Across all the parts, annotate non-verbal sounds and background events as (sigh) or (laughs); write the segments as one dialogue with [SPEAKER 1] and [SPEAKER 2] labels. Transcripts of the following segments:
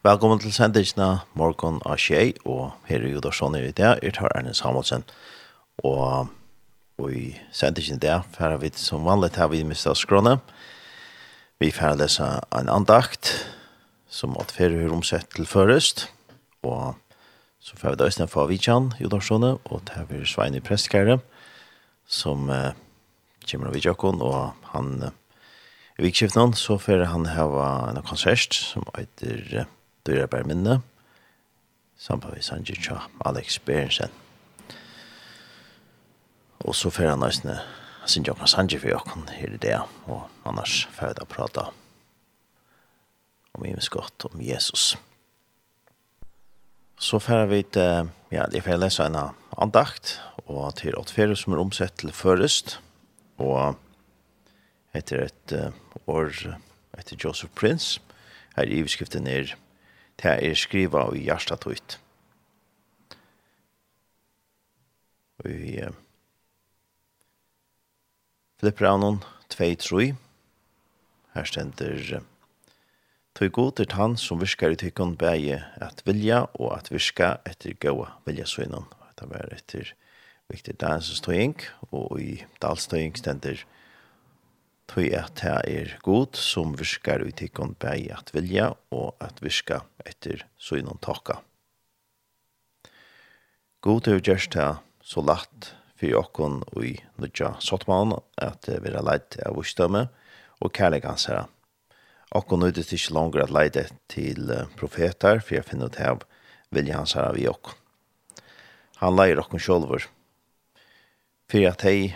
[SPEAKER 1] Velkommen til sendingsene morgen av Kjei, og her er Jodarsson i dag, jeg tar Erne Samuelsen. Og, og i sendingsene dag, for vi som vanlig har vi mistet skrone. Vi får lese en andakt, som at færre hører omsett til først. Og så får vi da isteden for Vidjan, Jodarsson, og det har vi Svein i prestkære, som uh, kommer av Vidjakon, og han... Uh, I vikskiftet så får han hava en konsert som heter... Uh, Det er bare minne. Samt vi sanger tja Alex Berensen. Og så fer han næstene sanger tja sanger for jokken her i det. Og annars fer jeg da prata om himmes godt om Jesus. Så fer vi til, ja, det fer jeg lese en andakt og til åttfere som er omsett til først. Og etter et år etter Joseph Prince. Her i beskriften er det er skriva i hjertet ut. Og vi uh, flipper av noen tvei troi. Her stender Tøy god til han som virker i tykkon bæge at vilja og at virka etter gåa vilja søgnen. Det var etter viktig dagens støying og i dalstøying stender Tøy tog at det er god som virker ut ikon bei at vilja og at virka etter synon taka. God er gjerst det så lagt for okkon og i nødja sottmann at vi er leit av vissdømme og kærligans herre. Okkon nøydes ikke langer at leide til profeter for jeg finner ut av vilja hans her av i okkon. Han leier okkon sjølver. For at hei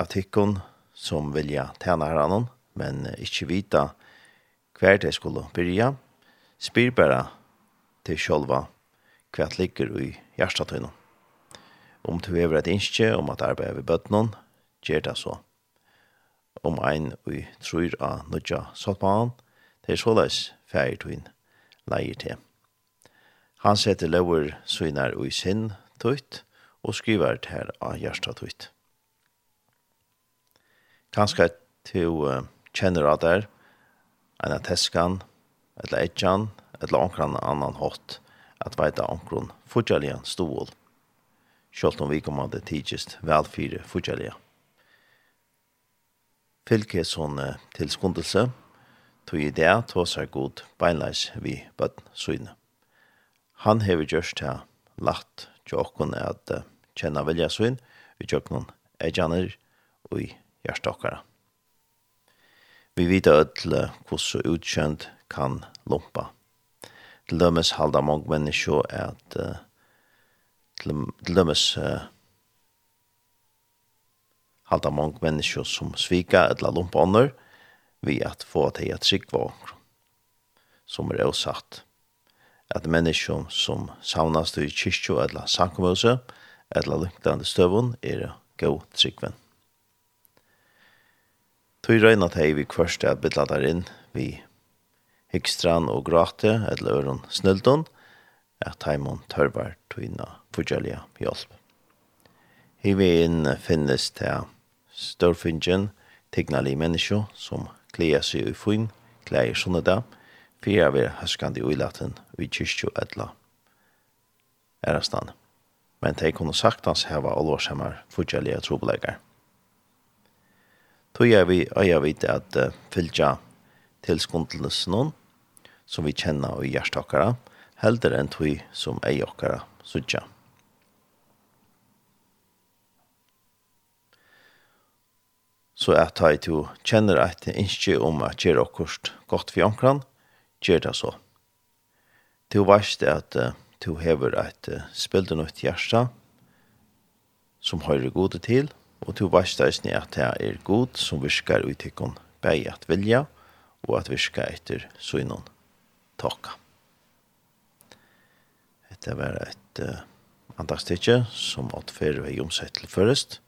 [SPEAKER 1] av hikkon som vilja tjene herren, men ikke vita hver det skulle byrja. Spyr bare til sjølva hva det ligger i hjertetøyene. Om du hever et innskje om at arbeidet ved bøttene, gjør det så. Om ein vi tror av nødja sottmannen, det er såleis ferdig leier til. Han setter lover søgner og i sinn tøyt, og skriver til her av hjertet tøyt kanskje til uh, kjenner at der, en av teskan, eller etjan, eller omkran annan hot, at veita omkron fortjellige stål, selv om vi kommer til tidsist velfyre fortjellige. Fylke sånn uh, tilskundelse, tog i det tås er god beinleis vi bøtten søgne. Han hever gjørst til lagt tjokken at uh, kjenna vilja søgne, vi tjokken etjaner og i hjärstockare. Vi vet ödle hur så utkänd kan lumpa. Till dömes halda många människor att uh, till dömes uh, halda många människor som svika ödla lumpa ånder vi att få till att sikva som är osatt. at mennesker som savnas i kyrkjø eller sankomhuse eller liknande støvun er god tryggven. Tøy røyna teg vi kvørste at bytla der inn vi Hykstrand og Grate, eller Øron Snøldon, at heimon tørvar tøyna fudjelja hjelp. Hivi inn finnes til størfingen, tignali menneskjo som klea seg i fuin, klea i sunneda, fyrir vi høskandi uilaten vi kyrkjo edla erastan. Men de kunne sagt hans heva olvarsamar fudjelja trobelegar. Tog er vi øya vidt at uh, fylgja noen som vi kjenner i hjertakere, helder enn tog som ei okkara sutja. Så at ta i to kjenner at ikke om at gjør akkurat godt for omkran, gjør det så. Du vet at uh, to hever et uh, spilden noe hjerte som høyre gode til, og Og du veist eisne at det er god som virker ut til tikkun bei at vilja og at virker etter synon takka. Dette var et uh, andagstidje som åttfer vei omsett til først,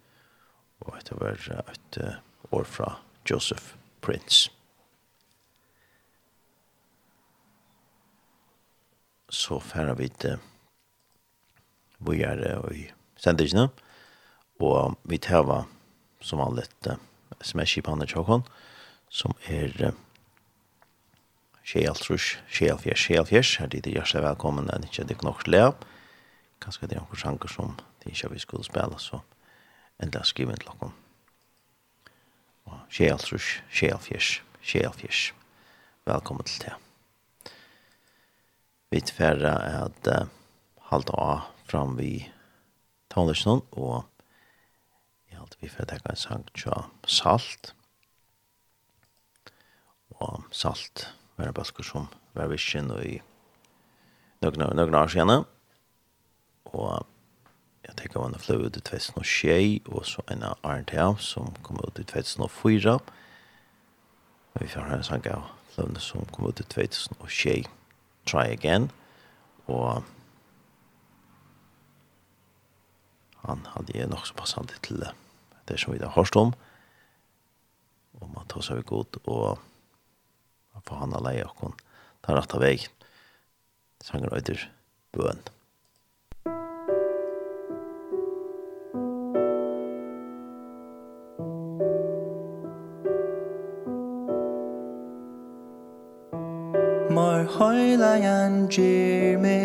[SPEAKER 1] og dette var et uh, år fra Joseph Prince. Så færa vi til vi er uh, i sendisene, og og vi tar som har uh, smash i pannet tjokken, som er uh, Sjeltrus, Sjelfjers, Sjelfjers, her dit er hjertelig velkommen, det er ikke det nok lea, kanskje det er noen sjanker som det ikke vi skulle spille, så endelig enda skriver til dere. Sjeltrus, Sjelfjers, Sjelfjers, velkommen til det. Vi tilfærre er at halte av fram vi tonløsene, og halte vi for tenke en sang til salt. Og salt var en bøsker som var visken og i noen år siden. Og jeg tenker var fløy ut i 2006 og så en av RNTA som kom ut i 2004. Og vi får ha en sang av fløyene som kom ut i 2006. Try Again. Og han hadde nok så passant til det det som vi har hørt om, og man tar seg god, og man får han alene, og hun ta rett av vei, sanger øyder bøen.
[SPEAKER 2] Mor høyla jan gyr me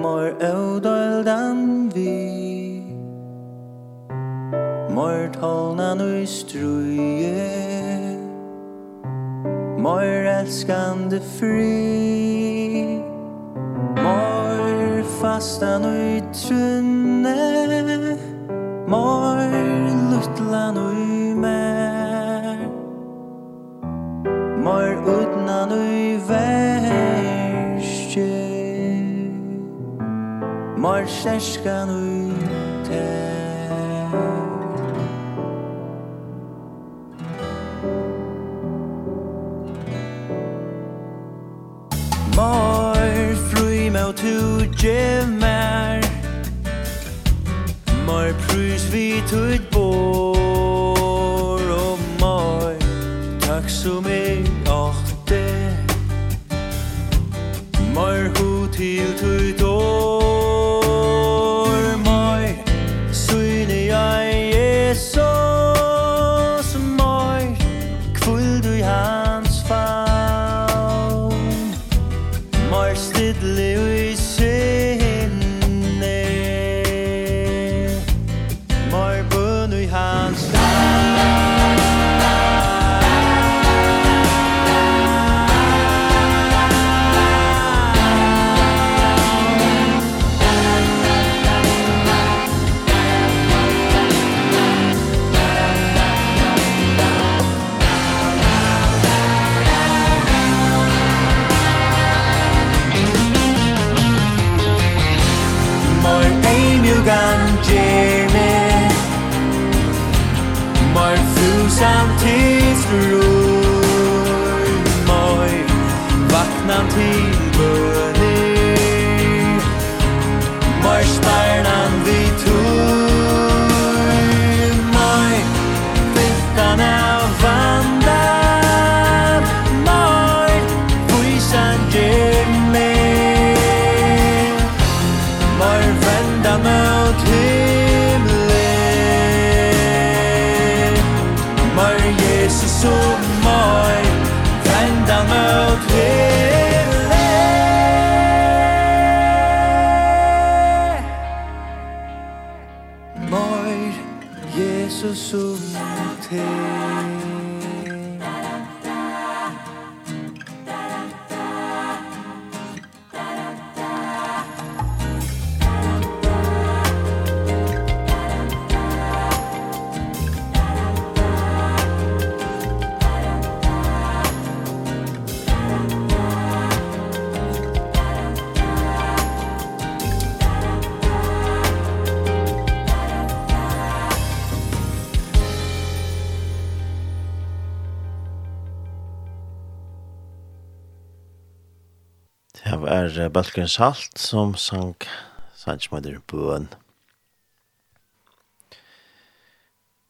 [SPEAKER 2] Mor øvda struje Mor elskande fri. Mor fastan og trunne. Mor luttlan og mer Mor utnan og verste. Mor kjerskan og to give mer Mer prus vi tut bor Og mer Takk som jeg åtte. Mer hu til
[SPEAKER 1] tut var Balkan Salt som sang Sanchmader Bøen.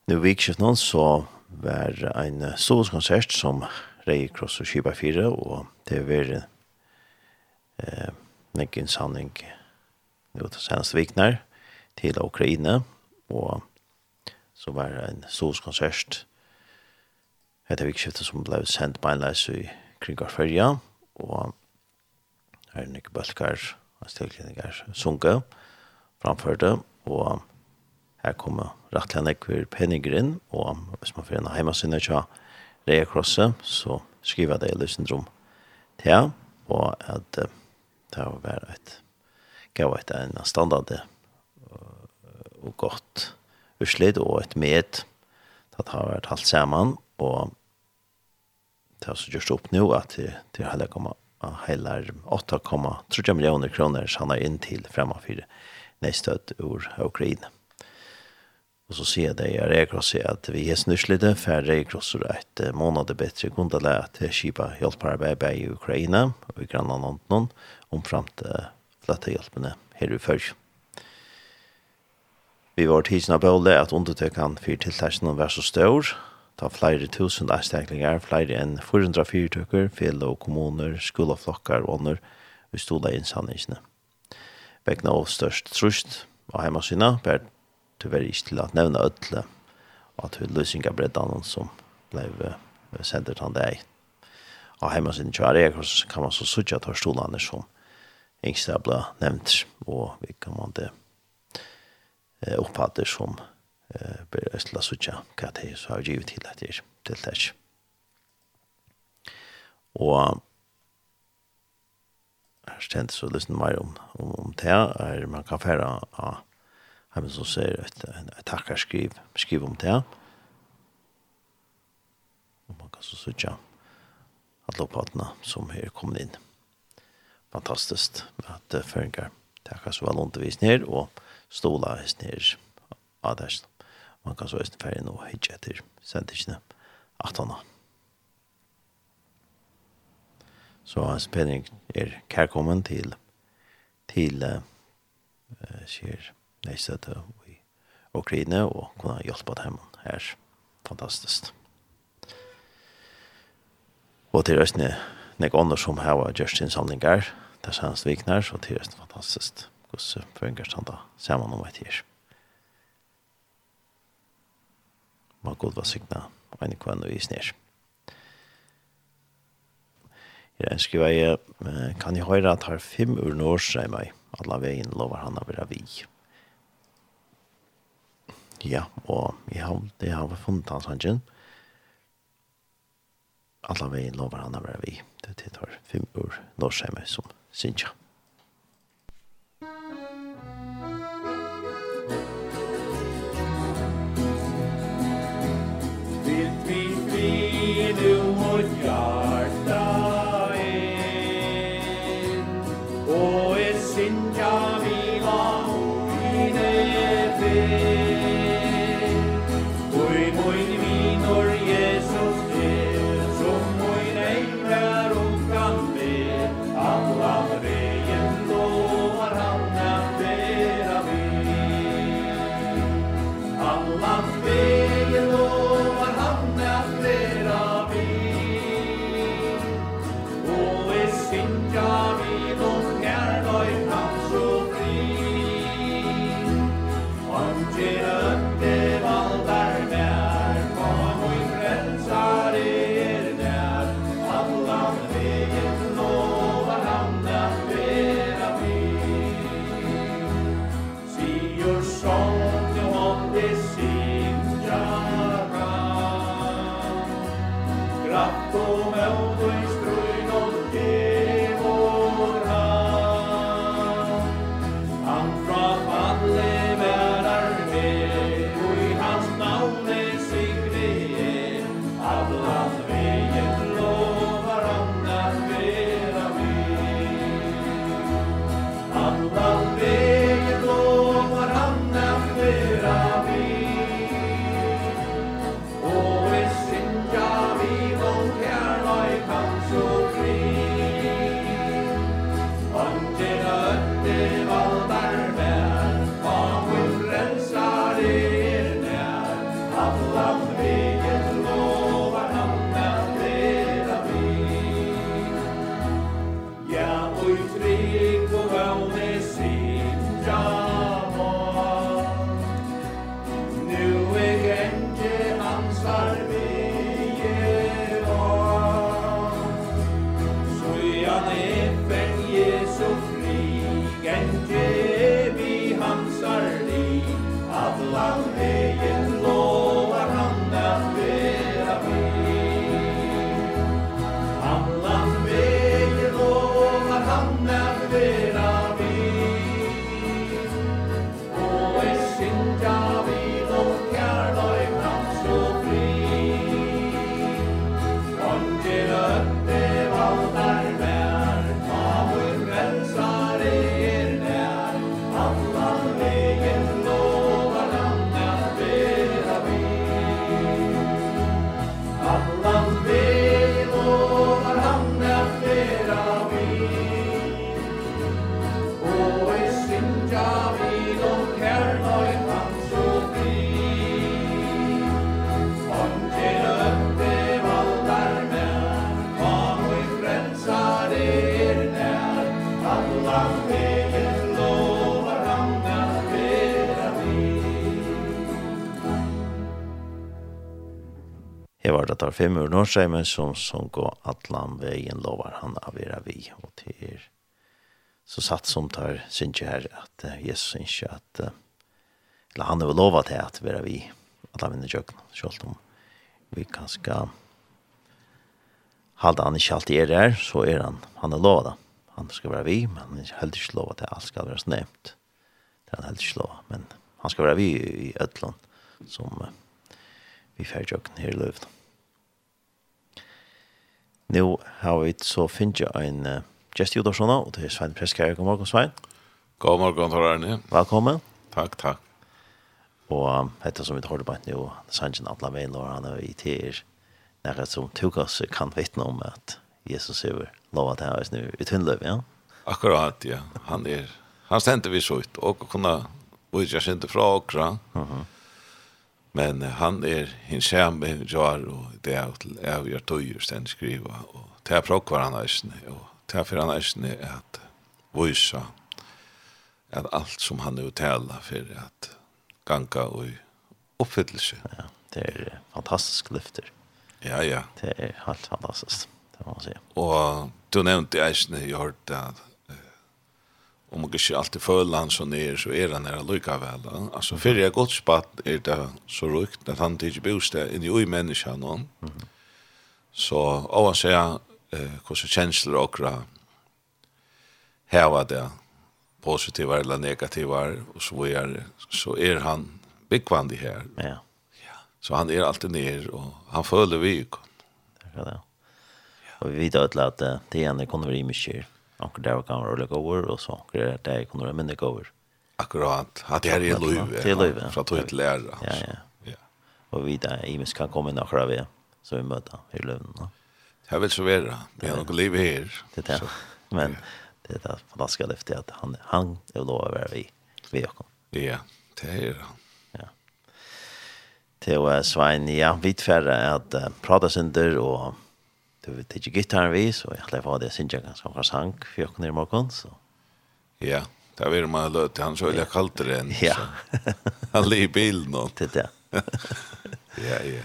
[SPEAKER 1] Nu vikskift noen så var en storisk konsert som Rei Kross og Kiba 4 og det var eh, nekken sanning nå til seneste vikner til Ukraina og så var det en solskonsert konsert etter vikskiftet som ble sendt beinleis i Kringar kringkarferja og her Nick Bølkar, og tilklinninger, sunke, framførte, og her kommer rettelig Nick penninger inn, og hvis man får en heimasinne tja Rea Krosse, så skriver det i Lysendrom til, og at det har vært et gav et en standard og godt uslid og et med det har vært alt sammen og det har så gjørst opp nå at det, det har heller kommet heilar 8,3 millioner kroner som han har inn til fremmefyr nedstøtt ur Ukraina. Og så sier det i Reikross at vi er snusslide, for Reikross er et måned bedre kundale at Kiba hjelper arbeid i Ukraina og i grannlandene omframt flette hjelpene her i først. Vi var tidsna på at undertøkene for tiltakene var så større, ta flere tusen avsteklinger, flere enn 404 fyrtøkker, fjell og kommuner, skoleflokkar og ånder, vi stod der innsanningene. Vekna av størst trusht av hjemmesynet, bare tyvärr ikke til å nevne ødele, og at hun løsninger breddene som ble sendt til deg. Av hjemmesynet kjører jeg, så kan man så sutja til stolene som yngste ble nevnt, og vi kan man det oppfatter som ber æstla sucha kat hei så har givet til at det til det. Og her stend så lysten mer om, om, om det er man kan fære av hjemme så ser et, et takkar skriv om det. Og man kan så sucha at lopatna som her kom inn. Fantastisk at føringer takkar så vel undervisninger og stola hos nere av det man kan så eisen ferie nå hitje etter sendtisene 18. Så hans penning er kærkommen til til uh, nei neisete i Ukraina og kunne hjelpe dem her fantastisk. Og til østene nek ånder som hava gjørst sin samlingar, det er sannsviknar, så til østene fantastisk. Hvordan føringer ser man om et her. må god være sikna en kvann og isnir. Jeg ønsker jeg kan jeg høre at har fem ur når seg meg alle veien lover han å være vi. Ja, og jeg har, det har vi funnet hans hangen. Alle veien lover han å være vi. Det er tar fem
[SPEAKER 3] ur når seg meg som synes jeg. at
[SPEAKER 1] det er fem ur Norsheimen som, som går atlan veien lovar han av vera vi. Og til er så satt som tar synes her at uh, Jesus synes at uh, eller han har lovat til at vera vi alla vinner kjøkken, selv om vi kan skal halda han ikke alltid er der, så er han, han er lovat han skal være vi, men han er heller ikke lovat til alt skal være nevnt. det er han heller ikke lovat, men han skal være vi i Øtland som uh, vi færre kjøkken her i løven Nå har vi så finnet jeg en uh, gest i Udarsson, og det er Svein Preskjær. God morgen, Svein.
[SPEAKER 4] God morgen, Tor Arne.
[SPEAKER 1] Velkommen.
[SPEAKER 4] Takk, takk.
[SPEAKER 1] Og um, etter som vi har det på nå, Sanjen Atla Veil og han er i tider, nærhet som tog oss kan vittne om at Jesus er lovet til oss nå i Tunnløv, ja?
[SPEAKER 4] Akkurat, ja. Han er, han stendte vi så ut, og kunne utgjøre sin til fra okra. Mhm. Mm Men han er hinsamme jar og det er til avgjør tøyer stendt skriva og det er prokkvar han eisne og det fer for han eisne at voisa at alt som han er tæla for at ganga og oppfyllelse.
[SPEAKER 1] Ja, det er fantastisk lyfter.
[SPEAKER 4] Ja, ja.
[SPEAKER 1] Det er helt fantastisk, det må man si.
[SPEAKER 4] Og du nevnte eisne, jeg hørte at om man ikke alltid føler han så nere, så er han nere lykka vel. Altså, fyrir jeg godt spatt er det så rukt at han ikke bostad inn i ui menneska nå. Mm. Så, og han sier eh, hvordan kjensler okra heva det positiva eller negativa og så er, så er han byggvandig her.
[SPEAKER 1] Ja. ja.
[SPEAKER 4] Så han er alltid nere, og han føler vi.
[SPEAKER 1] Det er det. Og vi vet at det er en ekonomi mye Anker der kan være ulike over, og så anker der kan være minne over.
[SPEAKER 4] Akkurat. At det her er løyve.
[SPEAKER 1] Det er løyve.
[SPEAKER 4] Fra tog til lærer.
[SPEAKER 1] Ja, ja.
[SPEAKER 4] ja.
[SPEAKER 1] Og vi der, Imes kan komme inn akkurat ved, så vi møter i løyven. Ja.
[SPEAKER 4] Jag vill så vara. Vi har noe liv her.
[SPEAKER 1] Det er det. Men det er det fantastiske lyftet at han, han er lov å være vi. Vi och
[SPEAKER 4] Ja, det er han.
[SPEAKER 1] Ja. Det Svein, ja, vi tverre at uh, prata synder og du vet ikke gitarren vi så jeg lär få det synja ganske bra sang for jeg kunne i morgen, så.
[SPEAKER 4] Ja, där vill man låta han så jag kallt det än.
[SPEAKER 1] Ja.
[SPEAKER 4] Han ligger i bilen
[SPEAKER 1] och det där. (laughs)
[SPEAKER 4] Ja, ja.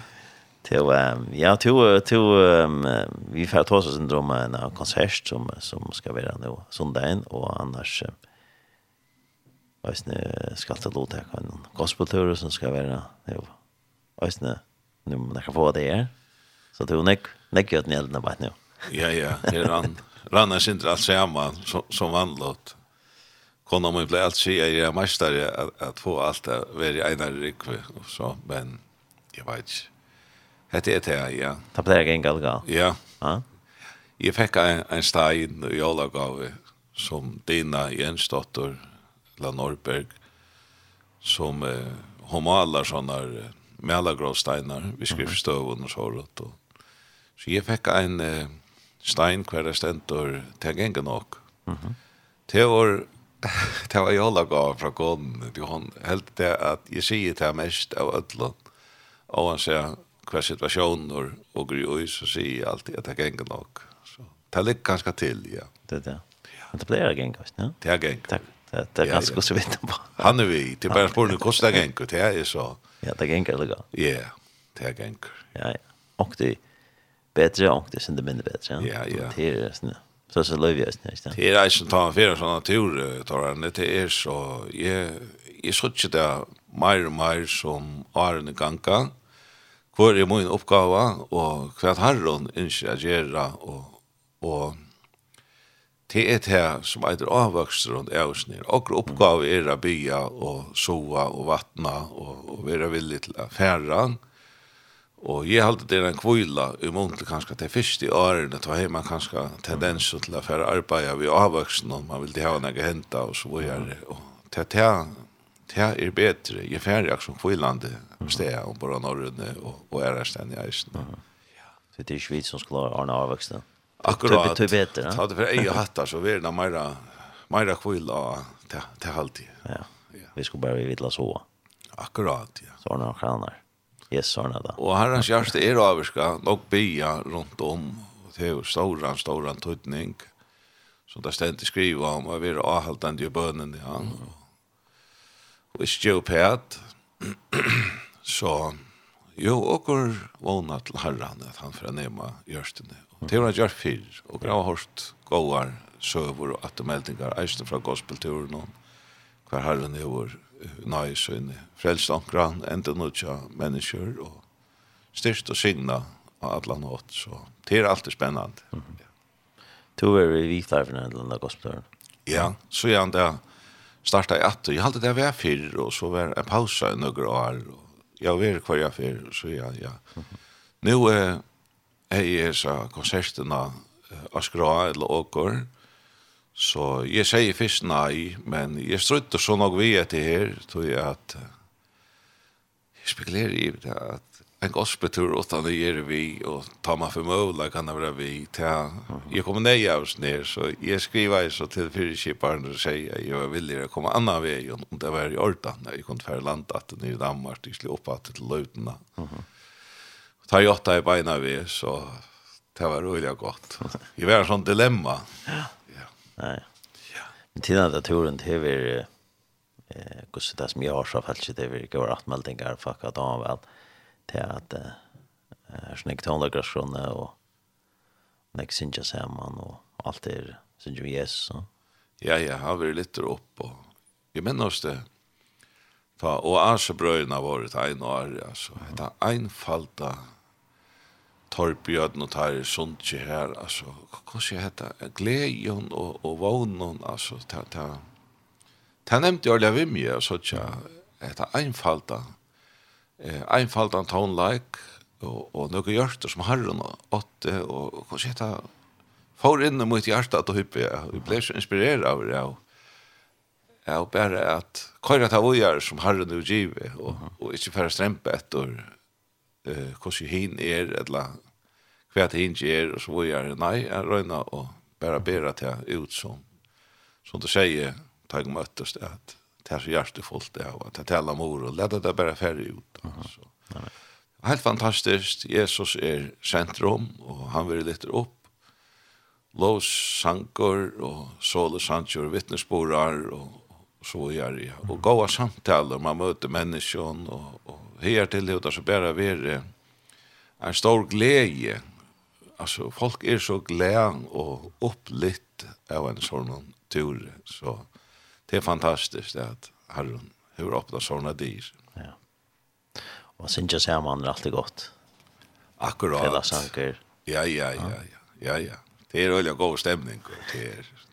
[SPEAKER 1] Til, um, ja, til, til um, vi får ta oss en om en konsert som som skal være nå sondagen, og annars Øysne skal til låta jeg en gospeltur som skal være, jo, Øysene, nå må dere få det her, så det er jo nekk lägger jag den elden bara.
[SPEAKER 4] Ja, ja, det rann. Rann sin inte alls sammen som vanligt. Kona min blev allt säga jeg er mestare at, att få allt det være i ena rikve och så, men jeg vet ikke. Hette er det, ja.
[SPEAKER 1] Det en ingen galgal.
[SPEAKER 4] Ja.
[SPEAKER 1] Ja.
[SPEAKER 4] Jag fikk en, en stein i Ålagavet som Dina Jensdotter La Norberg som eh, hun maler sånne uh, melagravsteinar vid skriftstøven og sånt og Så jeg fikk en uh, stein hver det stendt og til gengen nok. Mm -hmm. Til år, det var jeg alle gav fra gården til hånd, helt det at jeg sier det mest av ødlån, og han sier hver situasjoner og, og gry og så sier jeg alltid at det er gengen nok. Så det ligger ganske til, ja.
[SPEAKER 1] Det er det. Men det blir gengen, ja?
[SPEAKER 4] Det er gengen.
[SPEAKER 1] Takk. Det, det er ganske
[SPEAKER 4] ja,
[SPEAKER 1] så vidt på. (laughs)
[SPEAKER 4] Han er vi. Det er bare spørsmål hvordan det er gengen, det er så.
[SPEAKER 1] Ja, det gengen er det
[SPEAKER 4] Ja, det er gengen.
[SPEAKER 1] Ja, ja. Og det er bättre och det synd det mindre bättre.
[SPEAKER 4] Ja, ja.
[SPEAKER 1] Det är sån. Så så löv jag snäst.
[SPEAKER 4] Det är ju ta för såna natur tar han det är så jag jag skulle det mer och mer som Arne ganga. Hvor er min oppgave, og hva herren ønsker å gjøre, og, og det er det som er avvokster rundt eusnir. Og oppgave er å bya og soa og vatna og, og være villig til å fære. Mm Og jeg halte det er en kvila i muntlig kanskje til fyrst i årene, har man kanskje tendens til å fære arbeid vi avvoksen, og man vil ha noe henta, og så var jeg og til at jeg er bedre, jeg fære jeg som kvilande sted, og bare norrønne, og, og er her stedet i eisen.
[SPEAKER 1] Så det er ikke vi som skulle arne avvøksen?
[SPEAKER 4] Akkurat, ta det for ei og hattar, så vi er det meira, meira kvila til halvtid.
[SPEAKER 1] Ja, vi skulle bare vidla så.
[SPEAKER 4] Akkurat, ja.
[SPEAKER 1] Så ordne kranar. her. Yes, sånn er det.
[SPEAKER 4] Og herrens hjerte er avvirka, nok bya rundt om, og det er jo stora, stora tøytning, som det stendt skriva om, og vi er avhaltende i bønnen, ja. Og ikke jo pæt, (clears throat) så jo, okkur vågna til herren, at han fra nema hjørstene. Det har han gjort fyr, og grava hårst gåar, søver og attermeldingar, eisne fra gospelturen, og hver herren er vår nøye sønne. Frelst omkran, enda nødja mennesker, og styrst og signa av alle nåt, så det er alltid spennende.
[SPEAKER 1] Mm. To er vi viktar for den landa gospeløren.
[SPEAKER 4] Ja, så gjerne det starta i atter. Jeg halte det var fyrir, og så var en pausa i noen år, og jeg var hver jeg fyrir, så ja, ja. Nå er jeg i disse konserterna, Askra eller Åker, Så jeg sier først nei, men jeg strutter så nok vi etter her, tror jeg at jeg spekulerer i det at en gospeltur utan det gjør vi, og tar man for måla kan det være vi. Ta, jeg kommer nøy av oss ned, så jeg skriver så til fyrkjiparen og sier at jeg var villig å komme annan vei, om det var i ordan, jeg kunne færre landa at det nye Danmark, jeg skulle opp at det til løytene. Og tar jeg åtta i beina vi, så det var rolig godt. (laughs) Jeg var en sånn dilemma. Ja
[SPEAKER 1] Nei. Ja. Men till den där turen til vi eh kus det som jag har så fallet det vi går att meldingar fuck att han väl till att eh snägt hon från och nästa synja samman och allt är syns ju yes så.
[SPEAKER 4] Ja ja, har vi lite upp och jag menar det ta och arsebröderna varit en år alltså. Det är enfalda Torbjörn och tar sånt så här alltså vad ska heta glädjen och och vånen alltså ta ta ta nämnt jag lever med så tja ett einfalda eh einfalda tone like och och några hjärta som herren åt och vad ska heta får in mot hjärtat och hyppe vi blev så inspirerade av det och Ja, bara att köra ta ojar som Herren nu givet och och inte färre strämpet och eh hvordan hin er, eller hva hin er, og så videre. Nei, jeg røyner og bare bæra det ut som, som du sier, ta jeg møttes det, at det er så hjertefullt det, og at det taler mor, og lette det bare ferdig ut. Altså. Helt fantastisk, Jesus er sentrum, og han vil litt opp, lovs sankor og såle sankor, vittnesborar og, og så gjør jeg. Og gode samtaler, man møter menneskene og, og her til det så bare være en stor glede. Altså, folk er så glede og opplitt av en sånn tur så det är fantastiskt at Herren hur åpnet sånne dyr.
[SPEAKER 1] Ja. Och sen just här man alltid gott.
[SPEAKER 4] Akkurat.
[SPEAKER 1] Fela sanker.
[SPEAKER 4] Ja, ja, ja, ja. Ja, ja. Det er veldig god og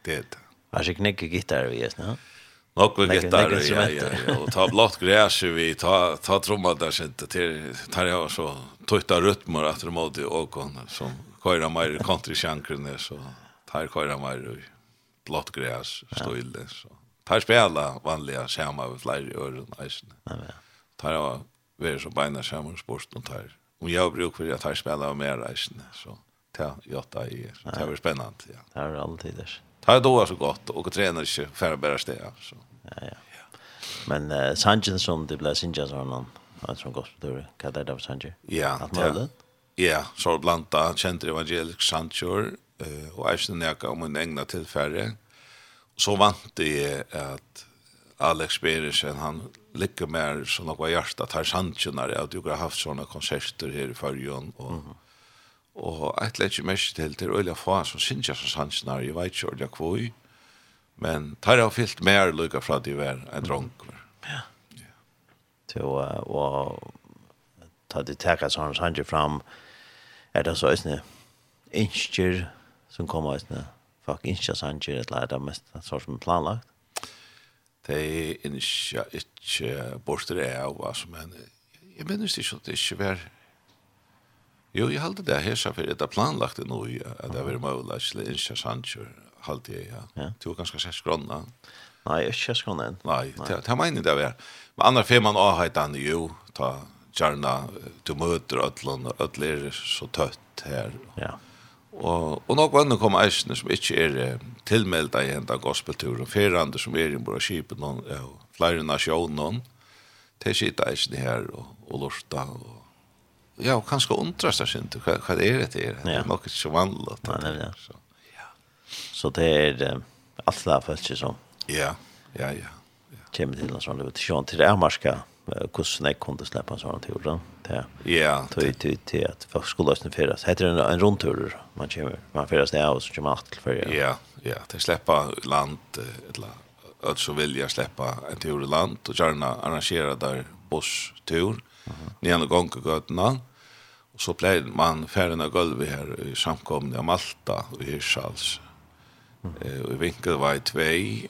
[SPEAKER 4] Det er det.
[SPEAKER 1] Varsågod, knäcka gitarr vi just nu.
[SPEAKER 4] Ja.
[SPEAKER 1] Något
[SPEAKER 4] och
[SPEAKER 1] gitarr,
[SPEAKER 4] ja, ja, ja. Och ta blått græs, vi, ta, ta trommar där sitter till, tar jag så, tøyta rytmer att de åt i som kajra mer country-sjankren så tar kajra mer blått græs, stöjle, så. Tar spela vanliga skärmar över flera i
[SPEAKER 1] öron, eisen.
[SPEAKER 4] Tar jeg vi så beina skärmar sport, og tar, om jag brukar jeg tar spela mer eisen, så ta jotta i, så det är spännande, ja.
[SPEAKER 1] Det är alltid det.
[SPEAKER 4] Det er då så gott, och tränar inte för att bära steg, så
[SPEAKER 1] ja, ja. Men uh, Sanchez som det blev Sanchez var någon. Jag tror gott det kan det där Sanchez.
[SPEAKER 4] Ja.
[SPEAKER 1] Att man
[SPEAKER 4] Ja, så blanda kjent evangelisk Sanchez eh och Ashton Neka om en egna tillfälle. Så vant det att Alex Beresen han lycka mer så några hjärta tar Sanchez när jag har haft såna konserter här i förrjun och mm -hmm. och ett mest til till Ulla Fas som synes jeg som när jag vet ju jag kvoi. Mm Men tar jag fyllt mer lukka fra det var en dronk.
[SPEAKER 1] Ja. Til och ta det teka sånn sanger fram är det så isne inskjer som kommer isne fuck inskjer sanger det lær mest så som planlagt.
[SPEAKER 4] Det inskjer ikke borster er av altså men jeg minnes ikke at det ikke var Jo, jeg halte det her så for det er planlagt det nå, at det var mulig at det ikke er halt det ja.
[SPEAKER 1] ja.
[SPEAKER 4] Du ganska sex grönna.
[SPEAKER 1] Nej, jag sex grönna. än.
[SPEAKER 4] Nej, det det menar det där. Men andra fem man har hett han ju ta gärna du möter öllon öllir så tött här.
[SPEAKER 1] Ja.
[SPEAKER 4] Og, og nok vann kom eisene som ikke er eh, tilmelda i henda gospelturen, ferande som er i våre skip og ja, flere nasjonen, til sitte eisene her og, og lorta. Og, ja, og kanskje undrast det vad hva, hva er det til? Det er nok ikke så vanlig.
[SPEAKER 1] Ja,
[SPEAKER 4] det ja.
[SPEAKER 1] Så det er eh, alt det här följt som.
[SPEAKER 4] Ja, ja, ja.
[SPEAKER 1] Kjem til en sånn, vet sjón til Ermarska, hvordan jeg kunne slippe en sånn tur, da.
[SPEAKER 4] Ja.
[SPEAKER 1] Til, til, til at folk skulle løsne fyrast. Heter det en rundtur, man kommer, man fyrast ned og så kommer alt til fyrir.
[SPEAKER 4] Ja, ja, til sleppa land, eller at så vilja sleppa en tur i land, og gjerne arrangera der busstur, mm -hmm. nyan og gong og og så pleier man færene gulvet her i samkomne av Malta og Hirsals, Eh och vinkel var i 2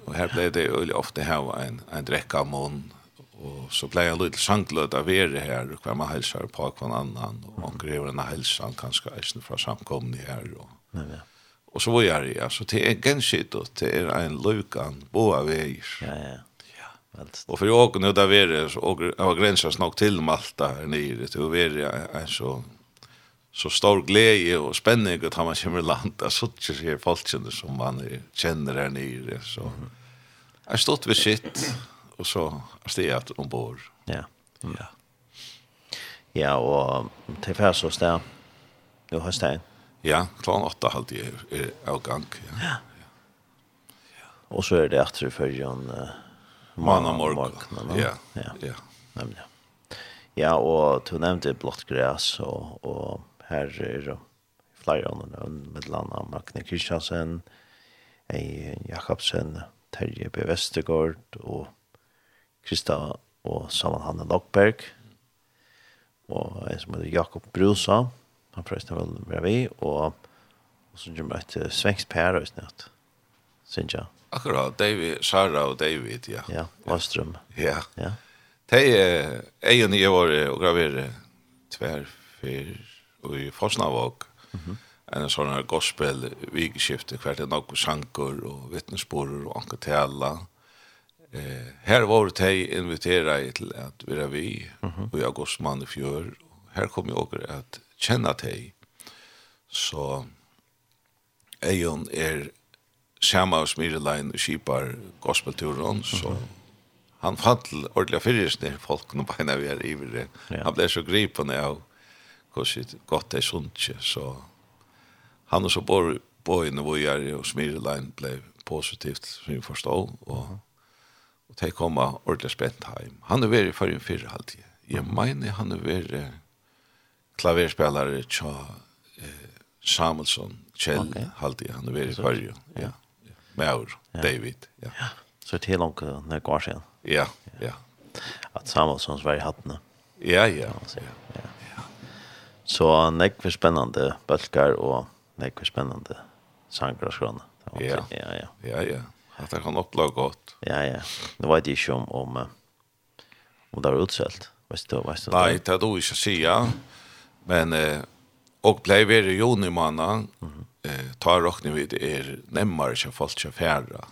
[SPEAKER 4] och här blev det öle ofta här en en dräcka mån och så blev jag lite sanklöt av er här och man hälsar på kvar annan och man den en hälsan kanske eisen från samkomne här och
[SPEAKER 1] Nej, ja
[SPEAKER 4] Och så var jag ja alltså det är genskit och det är en lukan boa väg.
[SPEAKER 1] Ja, ja. ja. Och
[SPEAKER 4] för jag åker nu där vi är så åker jag gränsar snart till Malta här nere. Det är en så så stor glede og spenning at man kommer i land där så ikke här folken som man kjenner her nere så jag stått ved sitt og så stegat ombord.
[SPEAKER 1] Ja. Mm. Ja. Ja, og til färs og sted, Nu har där.
[SPEAKER 4] Ja, klockan åtta halvt er, avgång. Ja. Ja. ja.
[SPEAKER 1] Og så er det efter förrän uh,
[SPEAKER 4] måndag morgen Ja.
[SPEAKER 1] Ja.
[SPEAKER 4] Ja.
[SPEAKER 1] Nemlig. Ja, og du nevnte blått græs og, og her er flere andre, med landa Magne Kristiansen, Jakobsen, Terje B. Vestergaard, og Krista og Saman Hanne Lokberg, og en som heter Jakob Brusa, han prøvde vel med vi, og, og så kommer et svensk pær og snett, synes jeg.
[SPEAKER 4] Akkurat, David, Sara og David, ja.
[SPEAKER 1] Ja, Åstrøm.
[SPEAKER 4] Ja.
[SPEAKER 1] ja.
[SPEAKER 4] De er en i år og graverer tverfyr i Fosnavåg. Mm -hmm. En sånn her gospel vikeskifte, hvert er noen sanker og vittnesborer og anker anketela. Eh, her var det jeg inviteret til at vi er vi, mm -hmm. og jeg gås mann i fjør. Her kom jeg også at kjenne deg. Så Eion er samme av Smirelein og Kipar gospelturen, mm -hmm. så han fant ordentlig fyrrest ned folk når beina vi er i.
[SPEAKER 1] Ja.
[SPEAKER 4] Han ble så gripende av hvordan godt det er sunt Så han og så bor på inne hvor jeg er og smirelein ble positivt som jeg forstod, og, og de kom ordentlig spent hjem. Han er vært for en fyrre halvtid. Jeg mener han er vært klaverspillere tja eh, Samuelsson, Kjell
[SPEAKER 1] okay.
[SPEAKER 4] halvtid. Han er vært for en ja. ja. Maur, ja. David. Ja.
[SPEAKER 1] ja. Så det helt langt når det går siden.
[SPEAKER 4] Ja, ja.
[SPEAKER 1] At Samuelsson var i hattene.
[SPEAKER 4] Ja, ja.
[SPEAKER 1] ja. ja. Så nekk for spennende bølgar og nekk for spennende sanger og skrona.
[SPEAKER 4] Ja,
[SPEAKER 1] ja, ja.
[SPEAKER 4] Ja, ja. At det kan oppleve godt.
[SPEAKER 1] Ja, ja. Nå vet jeg ikke om, om, om det var utselt. Vet du, vet du?
[SPEAKER 4] Nei, det er du ikke sier. Men, eh, og blei i juni manna, mm -hmm. eh, tar råkning vi det er nemmere ikke folk ikke færre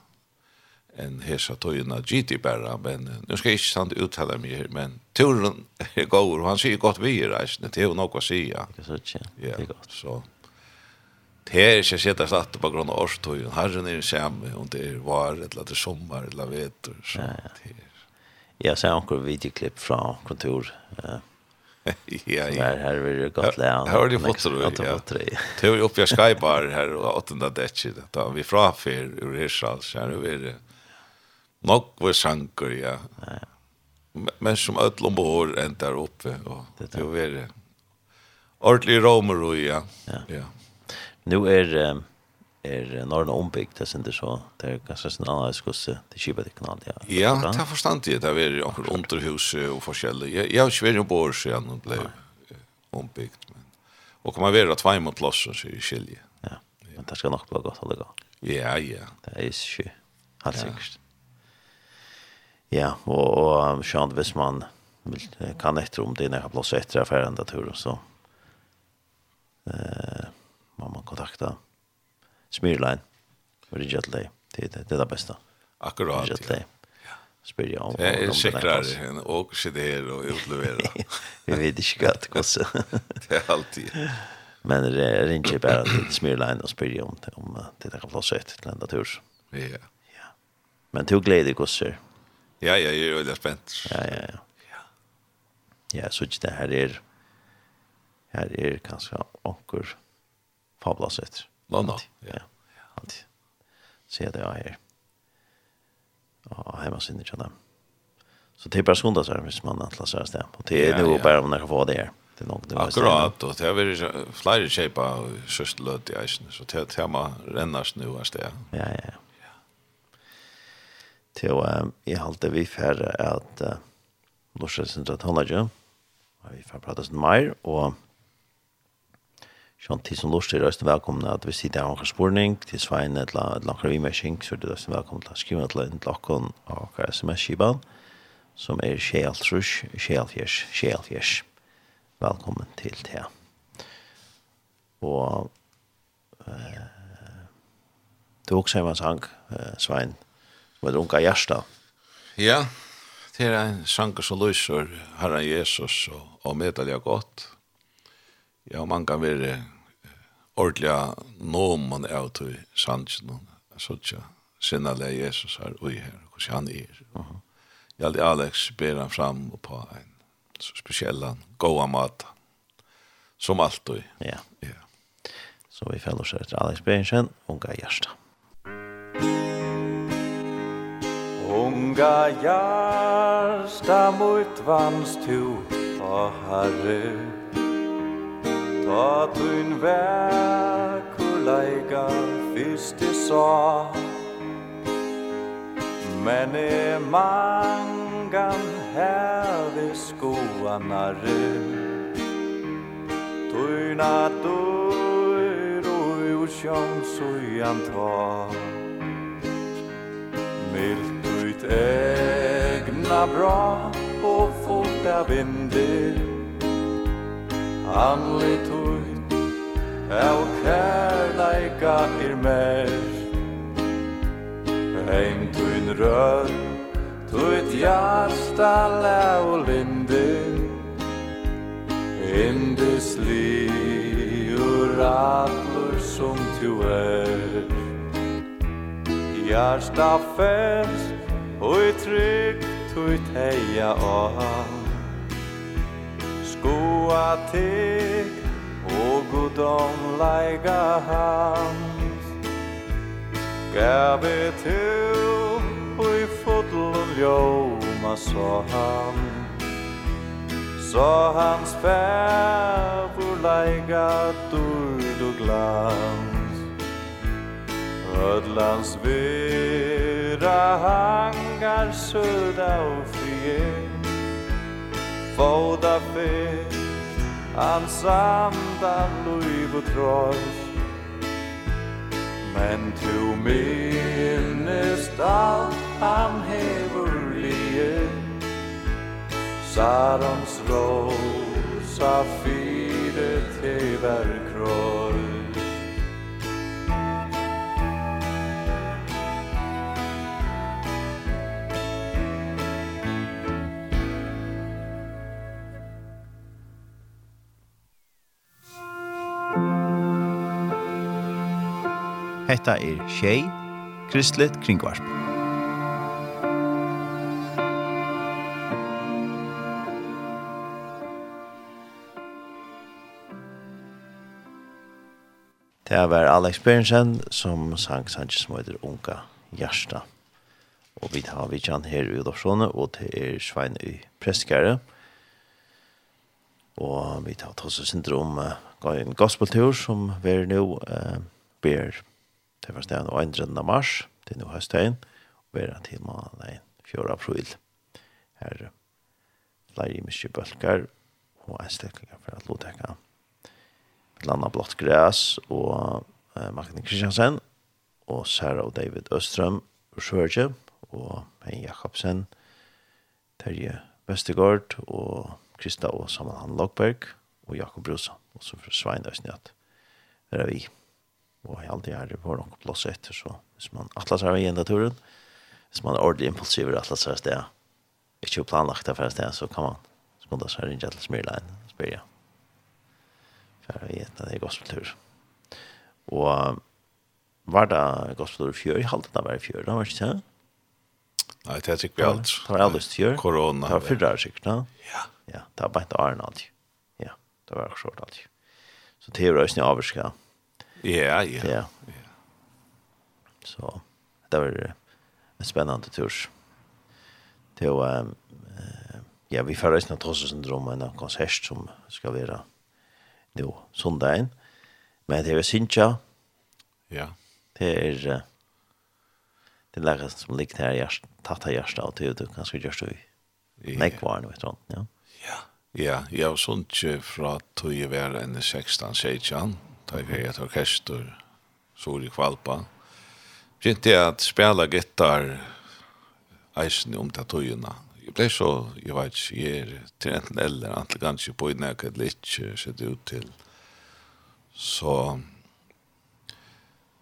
[SPEAKER 4] en hesa tøyna GT bara, men nu ska jag inte sant uttala mig her, men turen er god och han sier godt vi är reis, det er är å si ja
[SPEAKER 1] Det er så
[SPEAKER 4] ja
[SPEAKER 1] det er godt
[SPEAKER 4] Så, det er ikke sett slatt på grunn av årstøyen, herren er samme, om det er var, eller det är sommar, eller vetur, så det är.
[SPEAKER 1] Jag ser också videoklipp fra kontor,
[SPEAKER 4] ja, ja.
[SPEAKER 1] her her vill det
[SPEAKER 4] gott
[SPEAKER 1] lære (laughs)
[SPEAKER 4] Här har du fått det.
[SPEAKER 1] Ja. Det
[SPEAKER 4] är uppe jag skypar här och åttonde däcket. da vi fra för ur Hirsals så nu är det Nog var sanker, ja. ja. Men som öll ombord ändar uppe. Och
[SPEAKER 1] det
[SPEAKER 4] var det. Ordentlig romer och ja.
[SPEAKER 1] Ja.
[SPEAKER 4] ja.
[SPEAKER 1] Nu är är norra ombyggt det inte så det är ganska sån annan skusse till Kiba det kanal ja.
[SPEAKER 4] Ja, det förstår jag det är ju också underhus och forskjellig. Jag jag svär ju på sig han blev ombyggt men och kommer vara två mot plats så i skilje.
[SPEAKER 1] Ja. Men det ska nog bli gott att lägga.
[SPEAKER 4] Ja, ja.
[SPEAKER 1] Det är ju. Helt säkert. Ja, och och Sean man vill kan efter om det när jag plats efter affär ända tur så. Eh, må man kontakta Smirline för det jetlag. Det det är det bästa.
[SPEAKER 4] Akkurat.
[SPEAKER 1] Jetlag.
[SPEAKER 4] Ja.
[SPEAKER 1] Spyr jag om.
[SPEAKER 4] Det är säkrare än och se det och utlevera.
[SPEAKER 1] Vi vet inte gott kossa.
[SPEAKER 4] Det är (laughs) alltid.
[SPEAKER 1] Men det är inte bara att Smirline och spyr om om det där kan plats efter till ända tur.
[SPEAKER 4] Ja. Ja.
[SPEAKER 1] Men tog glädje kossor.
[SPEAKER 4] Ja, ja, jeg er veldig spent.
[SPEAKER 1] Ja, ja, ja. Ja, så ikke det her er her er kanskje onker fablas
[SPEAKER 4] Nå, nå.
[SPEAKER 1] ja. Ja, alltid. Se det jeg her. Og hjemme sinne ikke dem. Så det er bare skundas her hvis man antlas her sted. Og det er
[SPEAKER 4] noe
[SPEAKER 1] bare om man kan få det her. Det er nok det var
[SPEAKER 4] Akkurat, og det har vært flere kjeipa søsteløt i eisen, så det er tema rennes nu her sted.
[SPEAKER 1] Ja, ja, ja til um, i halte vi færre at uh, Lorsen Sindra og vi får prata sin mer, og Sjøn tid som Lorsa er også velkomne at vi sitter av en spurning til Svein et langere vimersing, så er det også velkomne til å skrive til en lakken av hver sms-kiban, som er Kjeltrus, Kjelfjers, Kjelfjers. Velkommen til det. Og eh, det var også en sang, eh, Svein, med unga hjärsta.
[SPEAKER 4] Ja, det är en sanger som lyser Herren Jesus och, och meddelja gott. Ja, man kan vara ordliga nomen av till sansen så tja sinna le Jesus här ui her, och så han är. Mhm. Jag Alex ber han fram och på en så speciella goa mat. Som alltid.
[SPEAKER 1] Ja.
[SPEAKER 4] Ja.
[SPEAKER 1] Så vi fäller oss efter Alex Benchen och Gajarstad.
[SPEAKER 2] Unga hjärsta mot vans tu Ta herre. Ta tun verkuleiga Fyrst i sa Men i mangan Hävi skoanare Tuna dör Och ur sjön Sujan ta Milt ditt egna bra och fota vindir. Anlit ut av kærleika ir mer Heim tuin rød tuit hjärsta läu lindir. Indus liur allur som tu er Hjärsta fest Oi trygg tuit heia av Skoa tig og godom leiga hans Gabi tu oi fodlun ljóma så han Så hans fævur leiga durd og glans. Ödlans vera hang slangar söda och frie Fåda fe Ansamt luiv och trolls Men tu minnest allt han hever lie Sarons rosa fire tever kross
[SPEAKER 1] Hetta er Tjei, Kristlet Kringvarp. Det var Alex Bernsen som sang Sanchez som heter Unga Gjersta. Og vi tar vi kjenn her i Udorsone, og det er Svein i Preskare. Og vi tar oss syndrom uh, en gospeltur som vi er nå uh, ber Det var stedet og 1. mars til nå høstøyen, og er til måneden 4. april. Her flere mye bølger og en steklinger for at lodtekka. Landa Blått Græs og uh, Magne Kristiansen og Sara og David Østrøm og Sjørge og Hein Jakobsen, Terje Vestergaard, og Krista og Saman Han Lokberg, og Jakob Brosa og så fra Svein Øsnjøt. Der er vi og jeg alltid er på noen plass etter, så hvis man atlas er i enda turen, hvis man er ordentlig impulsiv og atlas er sted, ikke planlagt for er sted, så kan man skunda seg rinja til Smyrlein, spyr jeg. For jeg vet at det er gospeltur. Og var det gospeltur i fjør? Jeg halte det var i fjør, da var det ikke det?
[SPEAKER 4] Nei, det er sikkert alt.
[SPEAKER 1] Det var aldri til fjør.
[SPEAKER 4] Korona.
[SPEAKER 1] Det var fyrre år sikkert, da.
[SPEAKER 4] Ja.
[SPEAKER 1] Ja, det var bare ikke Arne alltid. Ja, det var akkurat alltid. Så det er jo røysene avvarska.
[SPEAKER 4] Ja Ja,
[SPEAKER 1] ja. Ja. Så det var en spännande tur. Det var ja, vi får resten trots syndrom en konsert som skal være nå, sondagen. Men det är Sintja.
[SPEAKER 4] Ja.
[SPEAKER 1] Det er, är det lägger som ligger her här jag tattar jag stå till du kanske just du. Nej kvar nu vet du, ja.
[SPEAKER 4] Ja. Ja, jeg var sånn ikke fra tog jeg var enn 16-16 tar er et orkester så i kvalpa. Kjente jeg at spela gitar eisen om tatojerna. Jeg ble så, jeg vet ikke, jeg er til enten eller antall ganske på innan jeg kan ikke sette ut til. Så,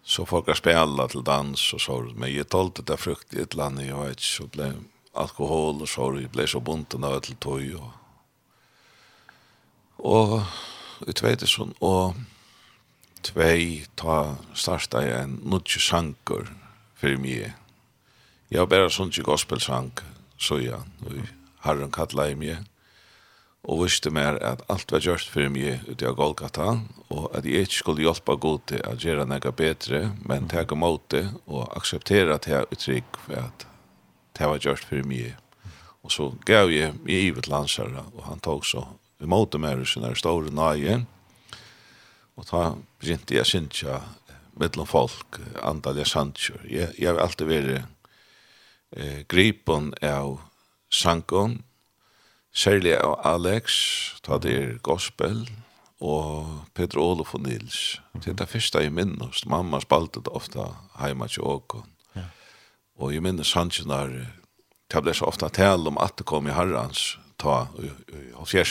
[SPEAKER 4] så folk har spela til dans og så, men jeg tolte det frukt i et land, jeg vet ikke, så ble alkohol og så, jeg ble så bunten av et tog og, og i 2000 og tvei ta starta en nutje sankur fyrir mig. Jeg har bare sunnkje gospelsank, så ja, og herren kalla i mig, og visste mer at alt var gjørst fyrir meg ute av Golgata, og at jeg ikke skulle hjelpa god til å gjøre nega betre, men tega måte og akseptera at jeg uttrykk for at det var gjørst fyrir meg. Og så gav jeg i ivet landsherra, og han tog så imot måte mer i sin store nøye, og ta begynte jeg synsja mellom folk, andal jeg sannsjør. Jeg, jeg har alltid vært eh, gripen av sangen, særlig av Alex, ta det er gospel, og Peter Olof og Nils. Det er det første jeg minnes. Mamma spalte det ofte hjemme til Åkon. Ja. Og jeg minnes sannsjøn der, det ble så ofte tale om at det kom i herrens, ta i, i, i, i,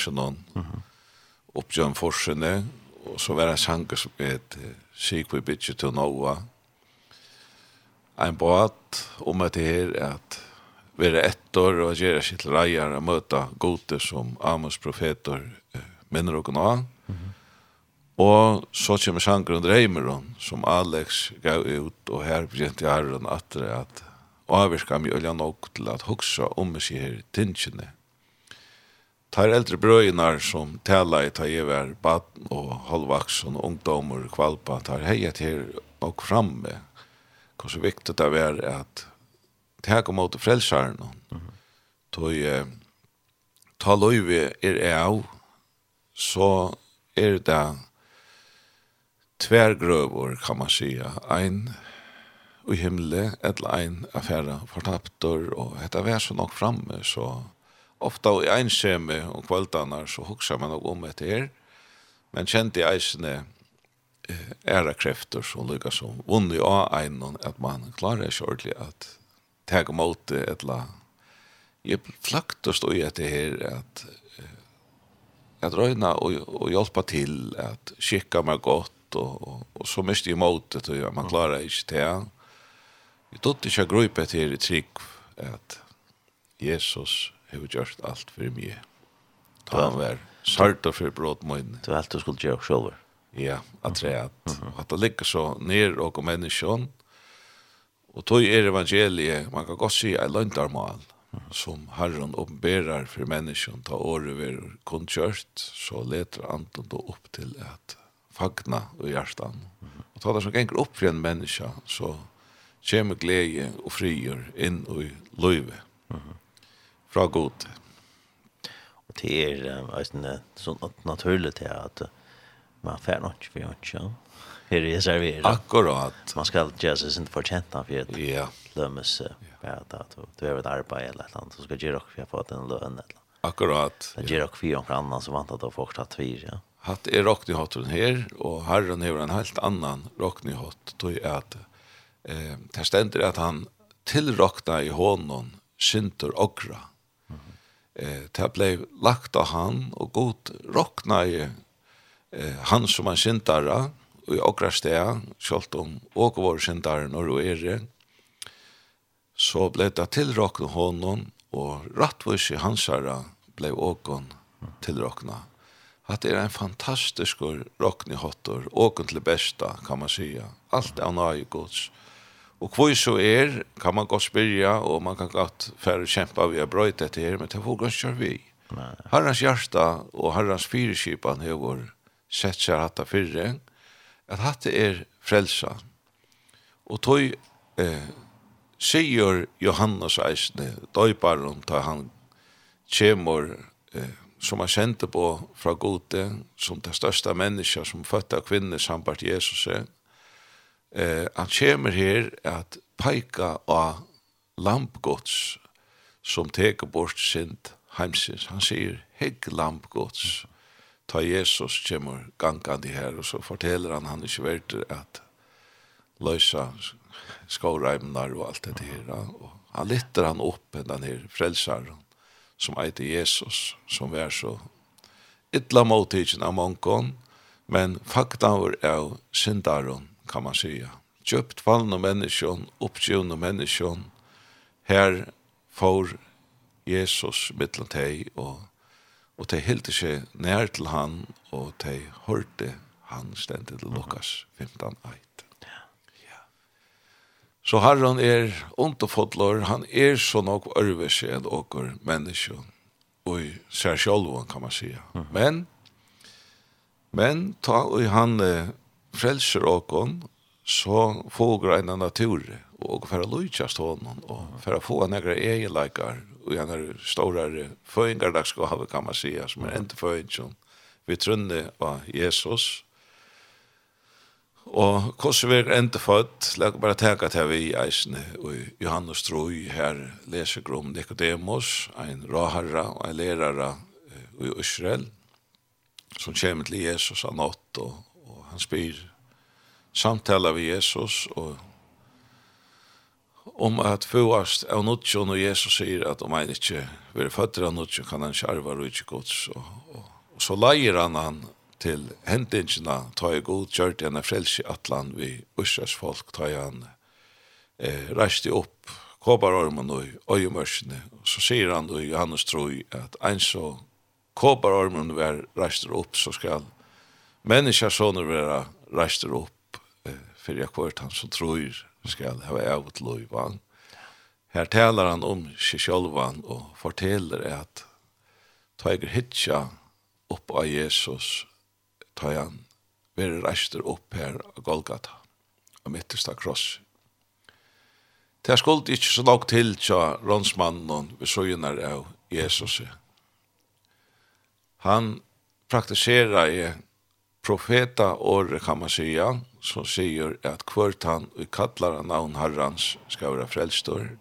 [SPEAKER 4] i, i, i, og så var det sanger som het Sikvi Bitsi til Noa. Ein båt om at det her at være ettor og gjøre sitt reier og møte gode som Amos profeter minner og nå. Og så kommer sanger under Eimeron som Alex gav ut og her begynte jeg herren at det at avvirka mye olja nok til at hoksa om seg her tingene tar äldre brøynar som tälla i ta över batten och halvvaxen och ungdomar kvalpa tar hejet her och framme. Hur så viktigt det är att ta kom åt frälsaren. Mm. Tog ta löjve er av så är det tvärgrövor kan man säga. En i himle, eller en affära fortaptor och detta var så nog framme så ofta i enskjemi om kveldarna så huksar man nog om etter her, men kjente i eisene æra krefter som lykka som vunni av einon at man klarer ikke ordentlig at teg om åte etla jeg flakt og stod i etter her at at røyna og, og hjelpa til at skikka meg godt og, og, og så mest i måte til at man klarer ikke det jeg tog ikke grupe til i trygg at Jesus har gjort allt för mig. Ta han var sart och för brott
[SPEAKER 1] min. Du alt du skulle gjøre själv.
[SPEAKER 4] Ja, att det att att det ligger så ner och människan. Och tog er evangeliet, man kan gott si, er löntarmal som Herren uppenbarar för människan ta året ved kun kjørt, så leter Anton då upp till att fagna i hjertan. Och ta det som ganger upp för en människa så kommer glädje och frier inn i løyve fra god.
[SPEAKER 1] Og det er eisen sånn naturlig til at man fer nok for har ikke. Her er serveret.
[SPEAKER 4] Akkurat.
[SPEAKER 1] Man skal gjøre seg sin fortjent for det.
[SPEAKER 4] Ja.
[SPEAKER 1] Lømmes bare at du du er et arbeid eller et eller annet, så skal gjøre dere for å få den løn eller
[SPEAKER 4] Akkurat.
[SPEAKER 1] Det gjør dere for noen annen som vant at dere fortsatt tvir, ja.
[SPEAKER 4] Hatt er rocknyhotten her, og herren har en helt annan rocknyhott, tog er at eh, det stender at han tilrockna i hånden synder okra eh, det ble lagt av han, og god rokna i eh, han som han syndare, og i okra sted, selv om åke vår syndare når du er det, så ble det tilråkna honom, og rattvis i hansara ble åkon tilråkna. At det er en fantastisk råkni hottor, åkon til besta, kan man sija. Alt er nøye gods. Mm Og hvor så er, kan man godt spyrja, og man kan godt færre kjempa vi har brøyt dette her, men det får godt kjør vi. Herrens hjärta og herrens fyrirskipan har sett seg hatta fyrre, at hatt er frelsa. Og tog eh, sier Johannes eisne, døyparen, da han kjemur eh, som han kjente på fra gode, som det største menneska som fødte av kvinner sambart Jesus er, eh, han kommer her at peika av lampgods som teker bort sint heimsins. Han sier, hegg lampgods. Ta Jesus kommer gangande her, og så forteller han han ikke verter at løysa skåreimnar og alt det her. Og han lytter han opp enn den her frelsaren som eiter Jesus, som er så ytla motidgen av mongon men fakta var av syndaren kan man säga. Köpt fallna människan, uppgivna människan. Här får Jesus mittlan teg og og teg hilde seg nær til han og teg hørte han stendet til Lukas 15. Ja. ja. Så herren er underfodlor, han er så nok ørvese enn åker menneske og i seg sjolven kan man sija. Men men ta og han frelser åkon, så får en natur og for å lyckas stå honom og for å få några egenlikar og en större föringardagsgåva kan man säga som är inte föringen vi trunde av Jesus og hvordan vi er enda født la bare tenke til vi i eisene og Johannes Troi her leser grom Nicodemus en råherre og en lærere i Israel som kommer til Jesus av nått og han spyr samtala vi Jesus og om at fåast av nutjon og Jesus sier at om han ikke vil føtter av nutjon kan han kjarva og ikke gods og, og, og så leier han han til hendingsina ta i god kjørt enn frelse atlan vi ursas folk ta i han eh, reiste opp kåbarormen og øyemørsene og så sier han i Johannes troi at en så kåbarormen var reiste opp så skal Människor sån är vera räster upp eh, för jag kvart han som tror ska ha ävot lov han. Här talar han om sig självan och fortäller att ta eger hitcha upp av Jesus ta han vera räster upp här av Golgata av mittersta kross. Det skuld ikke så nok til tja rånsmannen ved søgner av Jesus. Han praktiserer i profeta år kan man säga som säger att kvart han och kallar namn Herrans ska vara frälstor.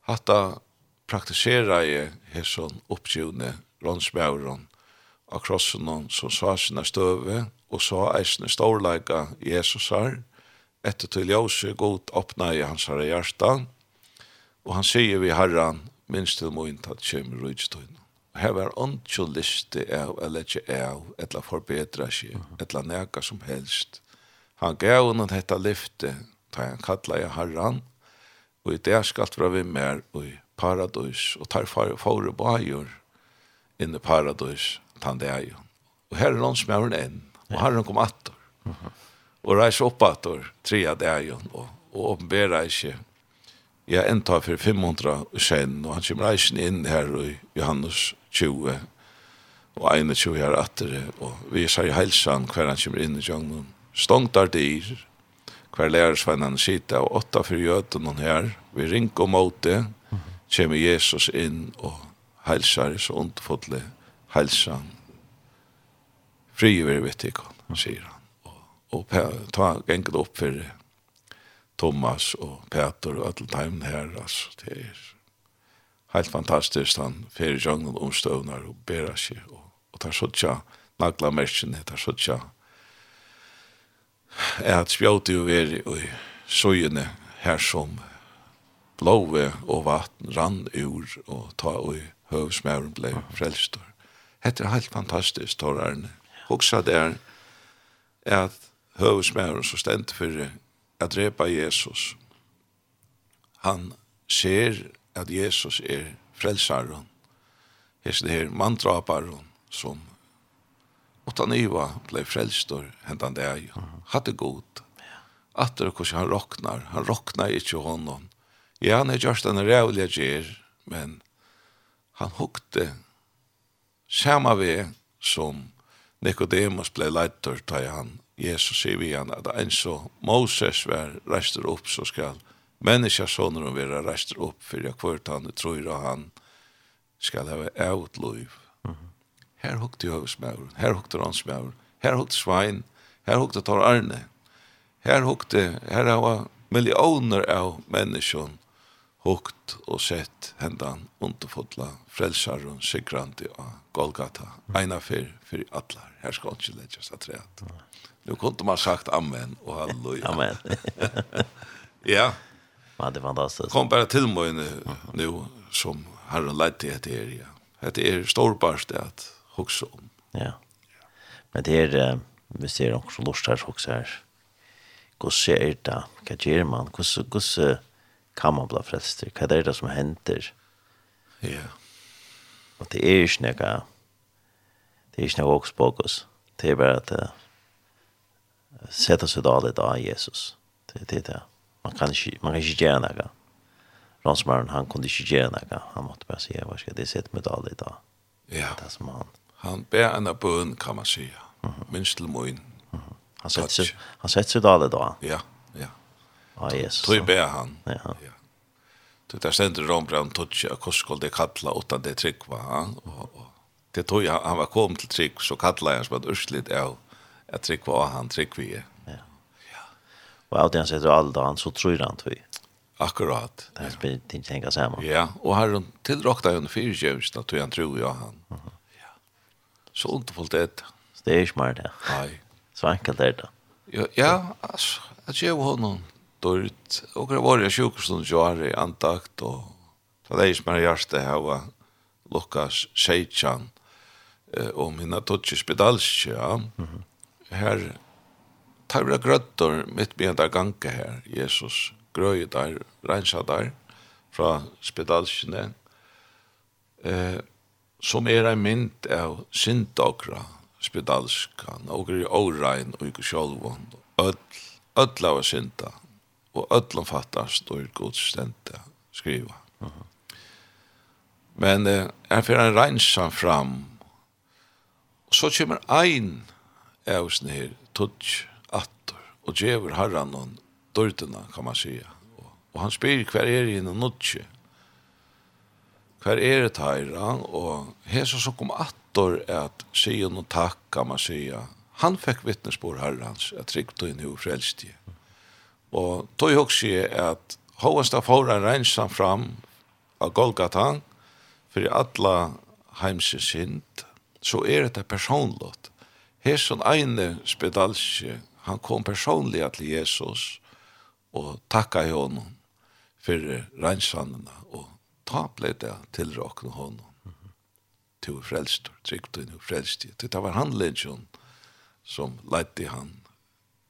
[SPEAKER 4] Hatta praktisera i hesson uppgjune ronsbauron av krossen som sa sina stöve och sa eisne storleika Jesusar etter til ljøse god åpna i hans herre hjärsta og han sier vi herran minst til moin tatt kjem rujtstøyna her var ikke liste av, eller ikke av, eller forbedra seg, eller nega som helst. Han gav henne dette lyfte, da han kallet jeg herran, og i det skal fra vi mer i paradis, og tar fare for bajor inn i paradis, han det er jo. Og her er noen som er enn, og herren kom atter, og reis opp atter, tre av det er jo, og, og åpenberer ikke, jeg ja, for 500 sen, og han kommer reisen inn her i Johannes 20 og 21 her atter, og vi sier i helsan hver han kommer inn i junglen. Stångt er dyr, hver lærersvennen sitter, og åtta for jøten hun her, vi ringer mot det, kommer Jesus inn og helsar, så ondfotlig helsan. Fri vi vet ikke, sier han. Og, og ta enkelt opp for Thomas og Peter og alle dem her, altså, det er helt fantastiskt han fer jungle omstövnar och bära sig och, och tar så tja nagla märken tar så tja är att spjåte ju är och sojene här som blåve och vatten rann ur och ta och hövsmären blev frälstor. Det er helt fantastisk, torrarne. Också där är at hövsmären som stämt for att drepa Jesus. Han ser at Jesus er frelsaren, hesten her mandraparen som utan iva blei frelstor hentan det er jo, hatte god. Atter hos han roknar, han roknar ikkje honom. Ja, han er gjørst en rævlig gjer, men han hukte samme vei som Nikodemus blei leitor, da han Jesus sier vi han at en så Moses var reister opp, så skal han Människa soner hon vera räster upp för jag kvart han tror jag han ska ha out liv. Mm. Här hukte jag smäur. Här hukte han smäur. Här hukte svin. Här hukte tar arne. Här hukte här har miljoner av människor hukt och sett händan underfotla frälsaren sikrande av Golgata. Mm. Eina för för alla. Här ska inte läggas att träd. Mm. Nu kunde man sagt amen och halleluja.
[SPEAKER 1] amen. (laughs)
[SPEAKER 4] ja.
[SPEAKER 1] Ja, det er fantastiskt.
[SPEAKER 4] Kom bara till mig nu, nu som Herren lett till det här. Ja. Det är storbarst det att huxa om.
[SPEAKER 1] Ja. Men det er, är, vi ser också lust her, också her. Hvordan er det? Hva gjør man? Hvordan kan man bli frälster? Hva er det som henter?
[SPEAKER 4] Ja.
[SPEAKER 1] Og det er ikke noe, Det är ju snäga också fokus. Det er bare at uh, sätta sig dåligt av Jesus. Det er det man kan ikke, man kan ikke gjøre noe. Ronsmaren han kunde ikke gjøre noe. Han måtte bare si, hva skal det sätta med all det då.
[SPEAKER 4] Ja.
[SPEAKER 1] Det som han.
[SPEAKER 4] Han ber en av bøn, kan man säga. Mm -hmm. Minst til moin.
[SPEAKER 1] Mm -hmm. Han
[SPEAKER 4] sätter
[SPEAKER 1] han sätter då det då.
[SPEAKER 4] Ja, ja.
[SPEAKER 1] Ja, ah,
[SPEAKER 4] yes. Tror bär han.
[SPEAKER 1] Ja.
[SPEAKER 4] ja. Det där ständer Rombrand touch och koskol det kalla utan det tryck va. Och, och det tog jag han var kom till tryck så kallade han som att urslit är att tryck var han tryck vi.
[SPEAKER 1] Og av det han sätter alle dagen så tror han tog.
[SPEAKER 4] Akkurat.
[SPEAKER 1] Det er ja. inte tänka sammen.
[SPEAKER 4] Ja, og har hon tillrakta en fyrtjänst att han tror jag han. Mm -hmm. Ja. Så underfullt det.
[SPEAKER 1] Så Det er ikke mer det.
[SPEAKER 4] Nej.
[SPEAKER 1] Så enkelt er det.
[SPEAKER 4] Ja, ja alltså, att jag har någon dåligt. Och det var jag sjukhusen jag har i antakt och så det är smart hjärsta här var Lukas Seichan eh, om mina dotcher spedalsja. Mm -hmm. Här tar vi grøtter mitt med der gange her, Jesus, grøy der, rensa der, fra spedalskene, eh, som er en mynd av syndokra, spedalskan, og er årein og ikke sjolvån, öll, öll av synda, og öll omfattast og er godstente, skriva. Uh -huh. Men eh, er fyrir en rensa fram, og så kommer ein av sånne her, tutsk, attor, og djever herran og dørtena, kan man säga. Og, og han spyr hver er i en nutje. Hver er det herran, og hesa som kom attor att at sija no takk, kan man sija. Han fick vittnesbord herrans, at trygt og inn i frelstige. Og tog hoksi att at av fóra reinsan fram av Golgatan för alla heimse synd, så er det personlott. som ene spedalsje han kom personlig til Jesus og takka i honom for rensandena og ta ble det til råkne honom. til frelst, Till og tryckt. Det var handlingen som ledde han.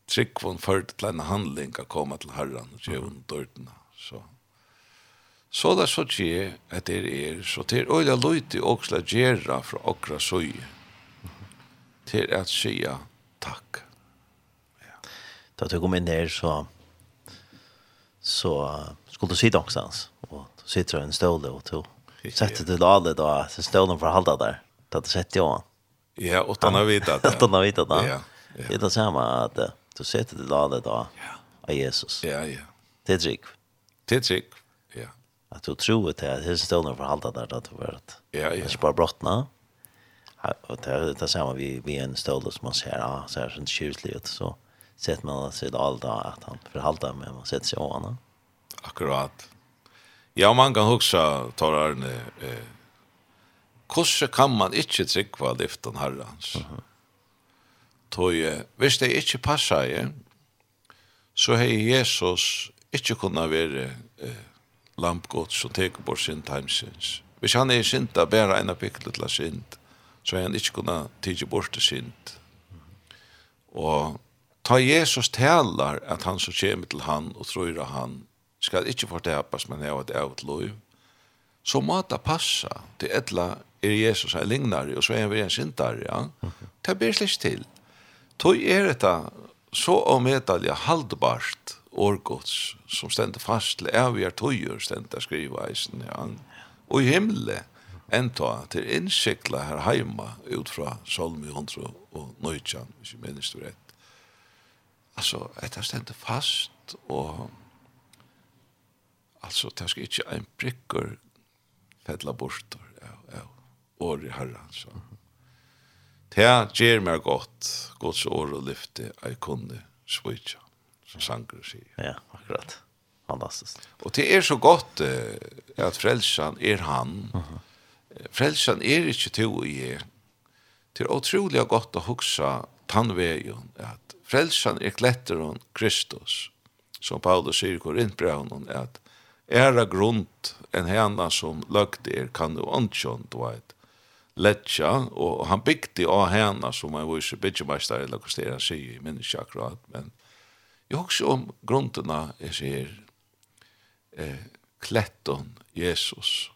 [SPEAKER 4] trygg von förd till en handling att komma till herran och ge honom dörrarna. Så. Så där så tje att det är er, så det är öjda lojt i oxla gärra okra söj. Till att säga tack.
[SPEAKER 1] Da tog kom inn her, så, så skulle du sitte någonstans. Og du sitter i en där og du setter til alle da, så stålen for halda der. Da du setter jo han.
[SPEAKER 4] Ja, utan å vite
[SPEAKER 1] det. (laughs) Utan har vite det.
[SPEAKER 4] Ja, ja.
[SPEAKER 1] Det är det att at du sitter där då
[SPEAKER 4] ja
[SPEAKER 1] av Jesus.
[SPEAKER 4] Ja, ja.
[SPEAKER 1] Det är trygg.
[SPEAKER 4] Det trygg, ja.
[SPEAKER 1] att du tror att det det er stålen för halda där da du vet.
[SPEAKER 4] Ja, ja.
[SPEAKER 1] Det er bare brottene. Det är det samma vi, vi en stol som man ser, ja, så här sånt kyrkelig så sett man alt da, att han förhalta med man seg sig han.
[SPEAKER 4] Akkurat. Ja, man kan huxa tar Arne eh hvordan kan man ikkje tryggva lyftan herrans. Mm -hmm. Tøye, hvis det ikkje passa i, så hei Jesus ikkje kunna vere eh, lampgods som teker bort sin timesins. Hvis han er synda, bæra en av til sint, så hei han ikkje kunna tige bort til sint. Og ta Jesus talar at han som kommer til han og tror av han skal ikke fortepas, men er et evigt lov, så må det passa til etla er Jesus en lignare, og så er han vi en syndare, ja. Ta Det blir slik til. Tog er dette så omedalje haldbart årgods som stender fast til evige tøyer stender skriva eisen, ja. Og i himmelen enda til innsikla her heima ut fra Salmi 100 og Nøytjan, hvis jeg minnes det rett alltså att jag fast och alltså det ska inte en prickor fälla bort ja ja och det har han så det ger mig gott Guds år och lyfte jag kunde switcha som sanger säger
[SPEAKER 1] ja akkurat fantastiskt
[SPEAKER 4] och det är så gott eh, att frälsan är han uh -huh. frälsan är inte to i till otroligt gott att huxa tannvägen. att frelsan er kletter kletteron Kristus, som Paulus sier i Korintbraunen, at æra grunt en hana som løgte er kan du åndsjånd, du vet, letja, og han bygde av hana som han viser byggemeister, eller hva det han sier, jeg minnes ikke akkurat, men jeg husker om grunderna, jeg sier, eh, kletton Jesus.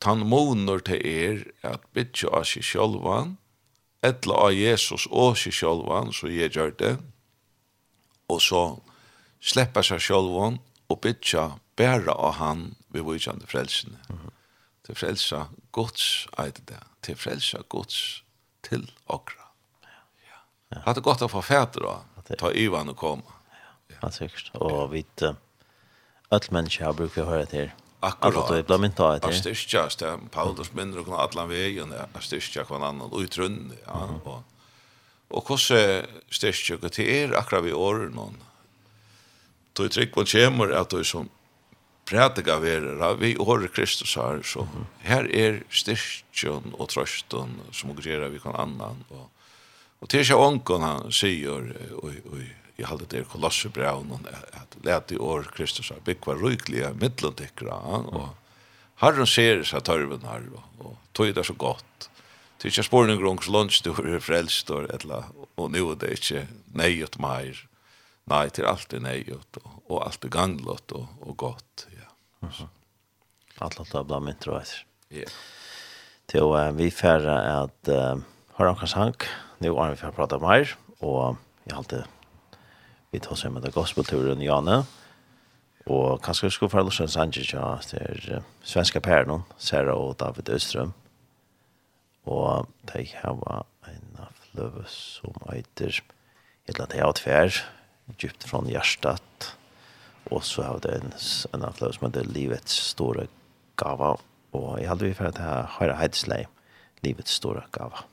[SPEAKER 4] Tan monor til er at bytja av seg sjálvan, etla av Jesus og seg sjolvan, så jeg gjør det, og så sleppa seg sjolvan og bytja bæra av han ved vujtjande frelsene. Mm -hmm. Til frelsa gods, eit det, til frelsa gods til okra. Ja. ja. Hatt det godt å få fæter da, ta Ivan og koma.
[SPEAKER 1] Ja, ja. sikkert. Og vi, uh, öll mennesker har brukt å høre til
[SPEAKER 4] Akkurat.
[SPEAKER 1] Akkurat, det mynt av det.
[SPEAKER 4] Styrkja, Paulus minner og kunne atlan vegen, styrkja kvann annan, og utrunn, ja, og Og hvordan styrkje og til er akkurat vi åren noen. Tog trygg på kjemur at du som prædika verera, vi åre Kristus her, så her er styrkjen og trøsten som gjerra vi kan annan. Og, og til seg ånken han sier, oi, oi, jeg halde det er kolosse braun at let i år Kristus har byggva ryklige middelendikkra og Herren ser seg tørven her og og tog det så godt Det er ikke spørning rundt lunch du er frelst og etla og nu er det ikke neiut meir. Nei til alt er neiut og alt er ganglott og, og godt ja.
[SPEAKER 1] Alt alt er blant mitt røyser
[SPEAKER 4] Ja.
[SPEAKER 1] Til uh, vi færre at uh, har han kanskje hank, nu er vi færre prata meir og jeg halte det Vi tar oss med gospelturen, Janne. Og kanskje vi skulle få løsne sanger ja, til svenska pæren, Sara og David Østrøm. Og de har en av fløve som heter et eller annet avtferd, djupt fra hjertet. Og så har det en, en fløve som heter Livets store gava. Og jeg hadde vi for at jeg har heidslei Livets store gava.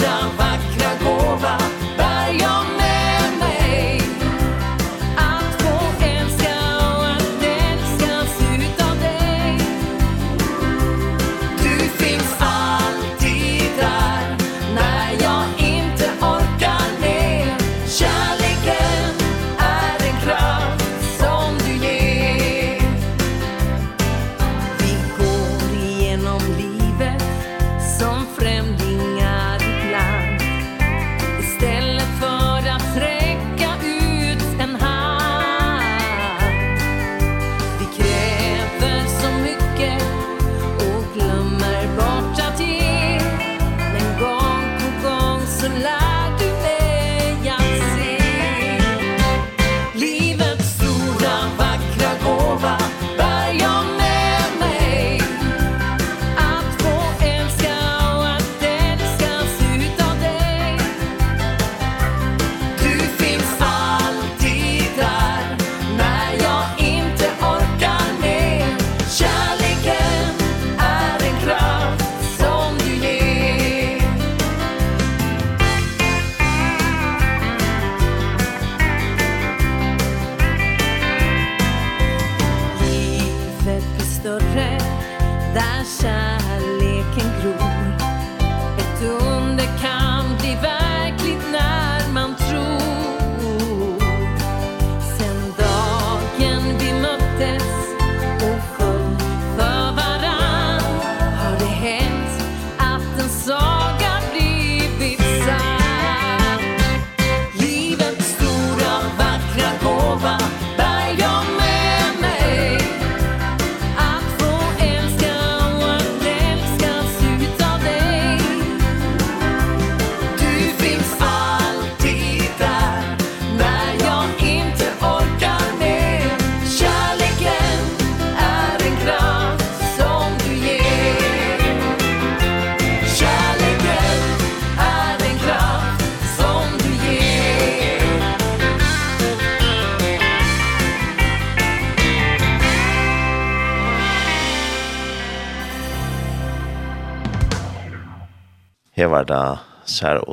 [SPEAKER 5] våra vackra gåva. Bär jag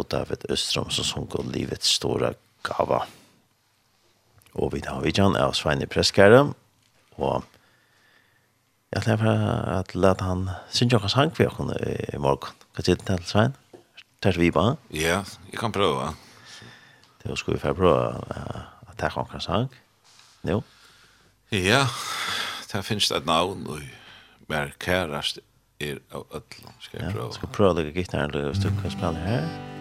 [SPEAKER 1] og David Østrøm som sång og livets stora gava. Og vi har vidjan av Svein i Preskære, og jeg tar for at lade han synes jo hva sang vi har i morgen. Hva sier den til Svein? Tar vi bare?
[SPEAKER 4] Ja, jeg kan prøve.
[SPEAKER 1] Det er skulle vi få prøve at jeg kan sang. Jo.
[SPEAKER 4] Ja, det finnes et navn og mer kærast er av ødlom, Skal jeg prøve?
[SPEAKER 1] Ja, skal prøve å legge gitarren hvis du kan spille her.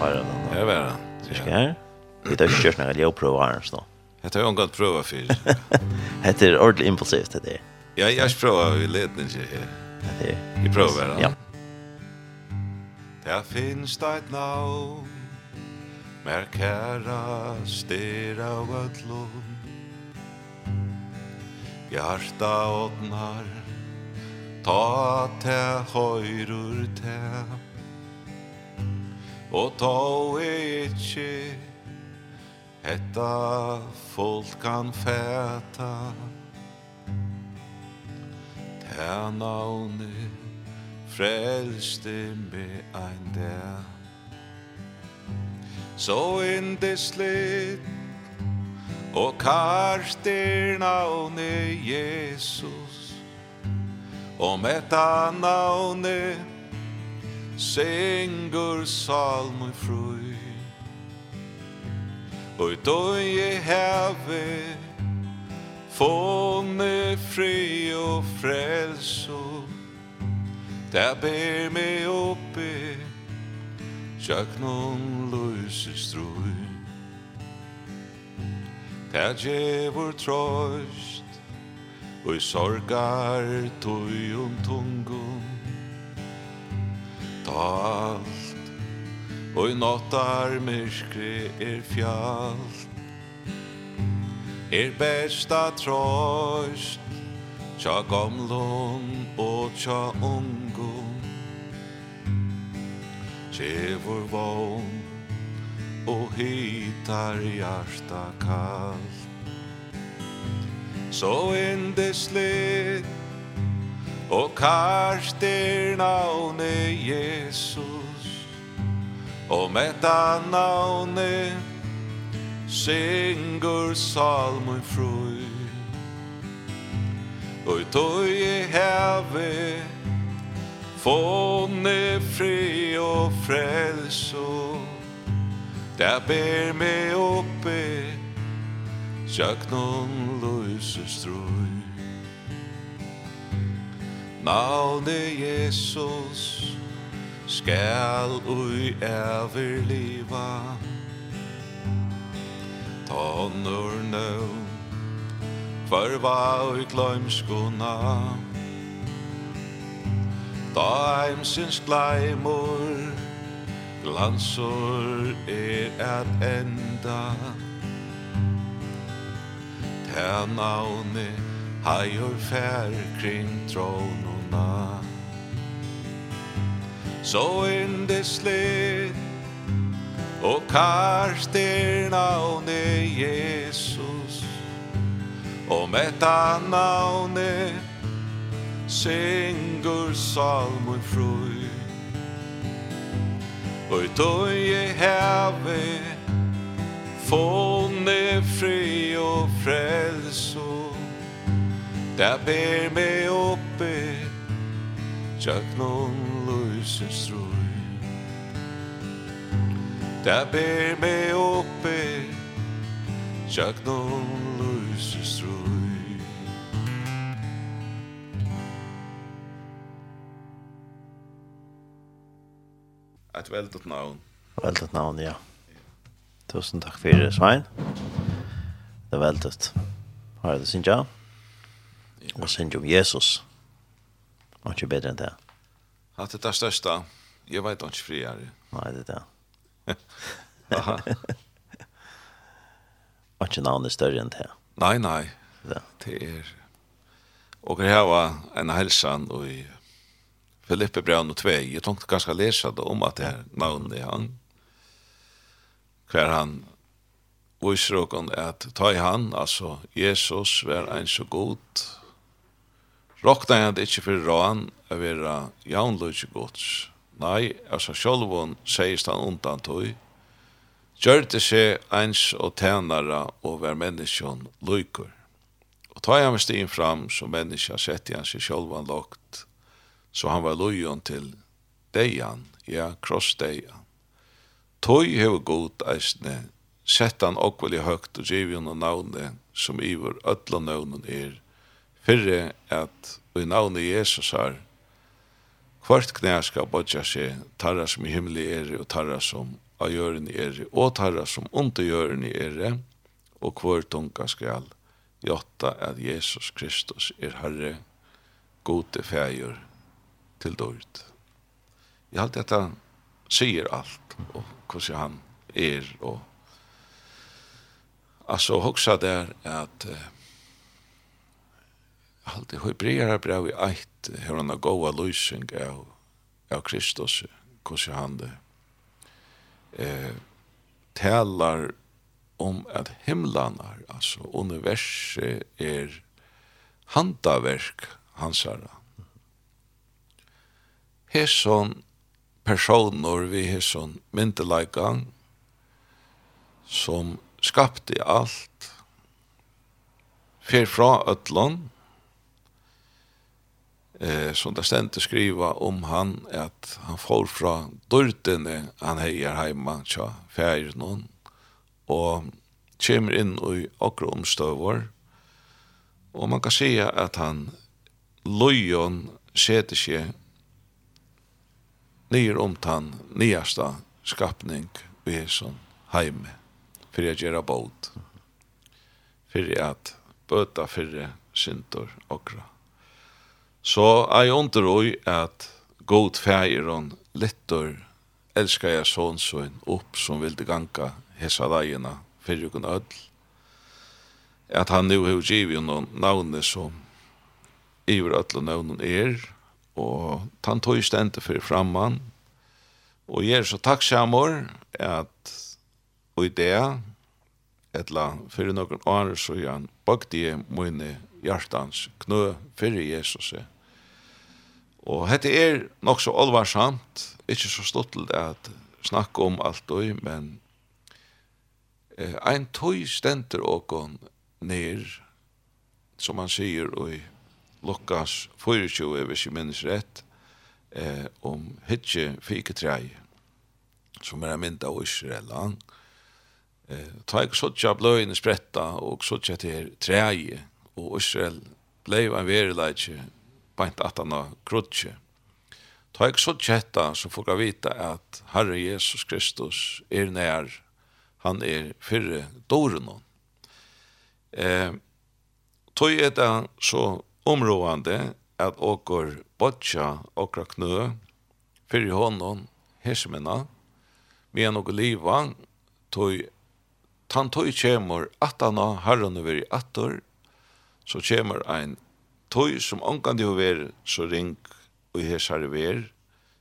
[SPEAKER 1] Var det någon?
[SPEAKER 4] Jag vet
[SPEAKER 1] inte. Ska jag? Det är kört när jag provar her, så.
[SPEAKER 4] Jag tar ju en god prova
[SPEAKER 1] för. (laughs) Det är ordentligt impulsivt det er.
[SPEAKER 4] Ja, jeg provar vi lite inte här.
[SPEAKER 1] Det är.
[SPEAKER 4] Vi prøver provar.
[SPEAKER 1] Ja.
[SPEAKER 4] Det Der finst et navn Mer kæra styr av öllum Hjarta åtnar Ta te høyrur te Og ta e ikkje Hetta folk kan fæta Ta navne Frelste me ein der Så indeslit Og karst er navne Jesus Og med ta navne Jesus Sengur salmu frui Og doi heve Fåne fri og frelso Der ber me oppi Tjöknon lusi strui Der djevor trost Oi sorgar tui um tungun talt Og i nottar myrskri er fjallt Er besta trøst Tja gamlun og tja ungun Tjevor vogn og hitar hjarta kallt Så indesligt Og karster navne Jesus. Og metta navne Syngur salmen frui Og tøy heve Fåne fri og frelso. Der ber me oppe Sjöknun løyse strøy. Navne Jesus skal ui everliva Tonur nu Kvarva ui gløymskona Daimsins gleimur Glansur er at enda. Tænavne hajur fær kring trånur sleppa Så indeslig Og karst er navne Jesus. Og metta navne Syngur salmun frui Og i tøye heve Fåne fri og frelso Der ber me oppe tjøknon løysen strui Det ber meg oppe tjøknon løysen strui Et veldet navn.
[SPEAKER 1] Veldet navn, ja. Tusen takk for det, Svein. Det er veldet Har du det, Sinja? Og Sinja om Jesus? Og ikke bedre enn det.
[SPEAKER 4] Hatt det er største. Jeg vet ikke friere.
[SPEAKER 1] Nei, det er det. (laughs)
[SPEAKER 4] Aha.
[SPEAKER 1] Og ikke navnet større enn det.
[SPEAKER 4] Nei, nei.
[SPEAKER 1] Det,
[SPEAKER 4] det er... Og jeg var en helsan og i Filippe Braun og Tvei. Jeg tenkte ganske läsa det om at det er navnet han. Hver han viser åkken at ta i han, altså Jesus, var en så god, Råkna jeg det ikke for råan å være jaunløse gods. Nei, altså sjolvun sies han undan tog. Gjør det seg eins og tænare og vær menneskjon løyker. Og ta han med stien fram som menneska sett i hans i lagt, så han var løyon til deian, ja, kross deian. Tøy hever god eisne, sett han okvelig høgt og givjon og navne som iver ötla navnen er, Fyrre at i navnet Jesus har kvart knæ skal bodja seg tarra som i himmelig er og tarra som av jøren er og tarra som under jøren er og kvart tunga skal jotta at Jesus Kristus er Herre gode fægjur til dård. Jeg halte at han sier alt og hvordan han er og altså hoksa der at uh, Allt det hebreer brev i eit her han har gåa løysing av, av Kristus, hvordan han det eh, talar om at himlanar, altså universet er handaverk hansara. Hesson personer vi hesson myndelagang som skapte alt, fer fra ötland, eh, som det stendt skriva om han, at han får fra dørtene han heier heima, tja, færer noen, og kommer inn i okra omstøver, og man kan säga at han lojon setter seg nyer om han nyasta skapning i hesson heime, fyrir at gjøre bold, fyrir at bøta fyrir syntor okra. Så jeg under oi at god fægeren littor elskar jeg sånnsøyn opp som vilde ganga hessa leina fyrir kun öll. At han nu har givi noen navnet som iver öll og navnet er, og han tog stendte fyrir framman, og jeg er så takksamor at og i det, etla fyrir nokon år så jan bakti mine hjartans knø fyrir Jesus Og hette er nok så olvarsamt, ikkje så stuttelt at snakke om alt og, men eh, ein tøy stenter åkon ned, som man sier i Lukas 24, hvis jeg minnes rett, eh, om hitje fiketræg, som er en mynd av Israel. Eh, ta ikke sånn av bløyene spretta, og sånn at det er træg, og Israel blei en verilegje bænt at han har krutje. Ta ikke så tjetta, så får jeg vite at Herre Jesus Kristus er nær, han er fyrre doren. Eh, tog er det så områdande at åker botja åkra knø, fyrre hånden, hesmena, vi er noe liva, tog Tan tøy kjemur herre över i attor, så kjemur ein tøy som omkant jo ver, så ring og her sær ver,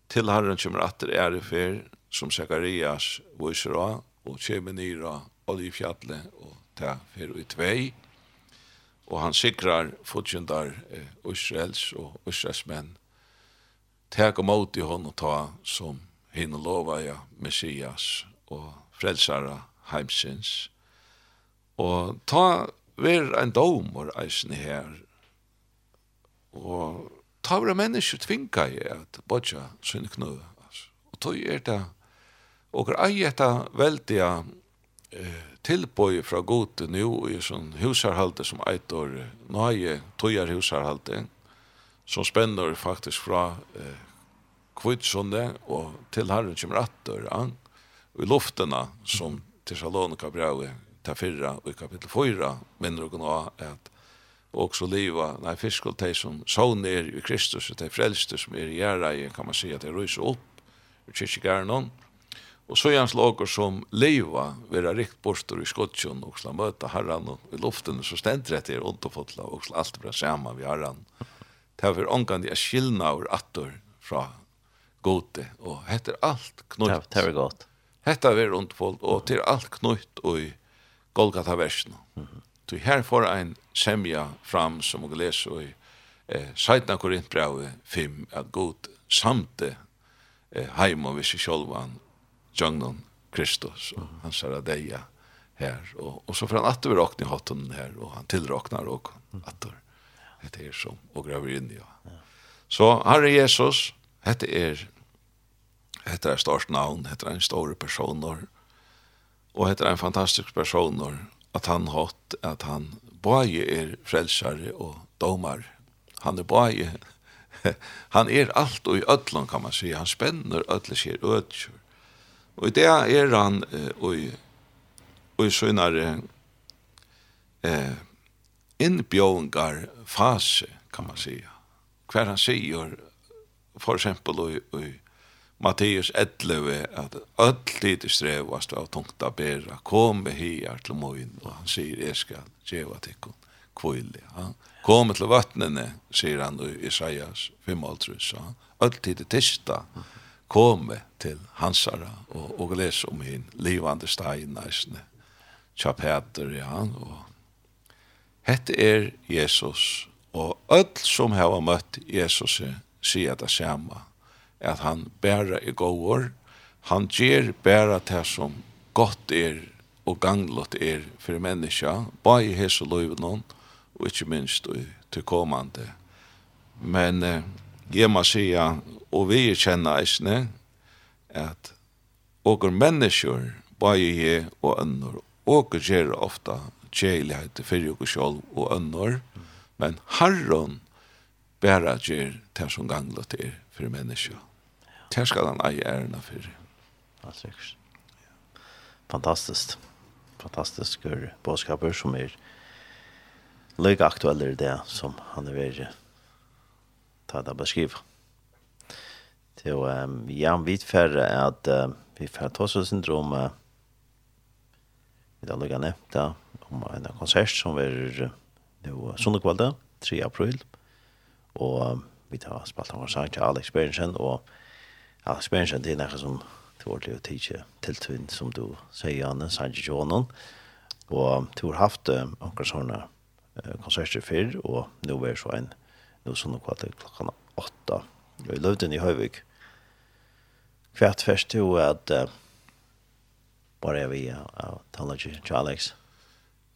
[SPEAKER 4] til herren kommer atter ærefer, som Sakarias viser av, og kommer nyra oljefjallet, og ta fer i tvei, og han sikrar fortjendar eh, Israels og Israels menn, teg om åt i hånd og ta som hinne lova ja, Messias og frelsara heimsins, og ta ver en domor eisen her, Og ta vare mennesker tvinga i at bodja sin knu. Og tog er det, og ei etta veldiga eh, tilbøy fra gode nu i sånn husarhalte som eitor nøye tøyar husarhalte, som spenner faktisk fra eh, kvitsonde og til herren kommer atter an, og i luftena som til Salonika brevet, ta fyrra og i kapitel 4, minner og gna at og så liva, nei, fisk og som sån er i Kristus, de frelste som er i gjerreien, kan man si at de ryser opp i kyrkjegæren Og så er hans lager som liva, vera rikt borster i skottjøn, og så møta herran og i luften, så stendret etter underfotla, og så alt bra saman vi herran. Det er omgang de er skilna og attor fra gode, og heter alt knutt.
[SPEAKER 1] Det er godt.
[SPEAKER 4] Hetta ver underfolt, og til alt knutt og i Golgata-versen. Mm. Så her får ein semja fram som vi leser i eh, Saitna Korintbrau 5, at god samte eh, heim og visse sjolvan Jognon Kristus, og han sier at deia her, og, og så får han atter vi råkne i hotten her, og han tilråknar og atter dette er som, og graver inn. Ja. Så Herre Jesus, dette er dette er stort navn, dette er en stor person, og dette er en fantastisk person, og att han hatt att han bare är frälsare och domar. Han er bare han är allt och i ødlån, kan man si. Han spänner ødle sier ødkjør. Och i det är han och i og i synare eh inbjöðingar fase kan man säga. Kvar han säger för exempel og i Matteus 11 at öll lite strevast av tungt att bera. Kom med här til moin og han säger jag skal geva tikkun kvöli han kom til vattnene säger han i Isaias 5:3 så öll lite tista. Kom til hansara og og les om hin livande steinasne chapeter ja og hette er Jesus og öll som hava møtt Jesus sier det samma at han bæra er gåor, han gjer bæra til som gott er og ganglott er for menneska, bare i hese løyvnån, og ikke minst i til kommande. Men eh, jeg må sige, og vi kjenner eisne, at åker mennesker, bare jeg og ønner, åker gjør ofta kjeilighet for åker selv og ønner, men herren bæra gjør til som ganglott er for menneska. Det skal han eie ærene for.
[SPEAKER 1] Ja, sikkert. Ja. Fantastisk. Fantastisk bådskaper som er løyga aktuelle i det som han er ved ta det beskriva. Det er um, ja, vi fer at uh, vi fer tosso syndrom uh, vi da løyga da om en konsert som er uh, nu sundagkvalda 3 april og um, vi tar spalt av sang til Alex Berensen og ja, spennende det er noe som tålig å tige til tvinn som du sier, Janne, Sanji Jonan. Og du har haft noen sånne uh, konserter før, og nå er det så en, nå som nå kvart klokken åtta. Og i løvden i Høyvig, hvert først til at uh, bare er vi av tannlager til Alex.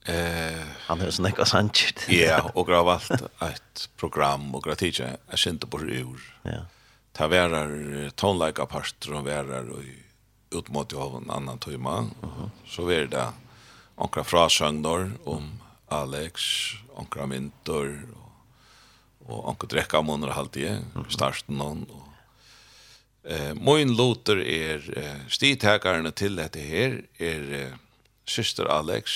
[SPEAKER 4] Eh,
[SPEAKER 1] han har snakka sant.
[SPEAKER 4] Ja, og grav alt et program og gratis. Jeg skinte på ur.
[SPEAKER 1] Ja
[SPEAKER 4] ta verar tonlike parter och verar och ut mot av en annan timma. Uh -huh. Så ver det några frasögner om Alex, ankra myntor och några dräcka månader halt i starten någon och Eh Moin Lothar är eh, stitäkaren till det här är eh, syster Alex,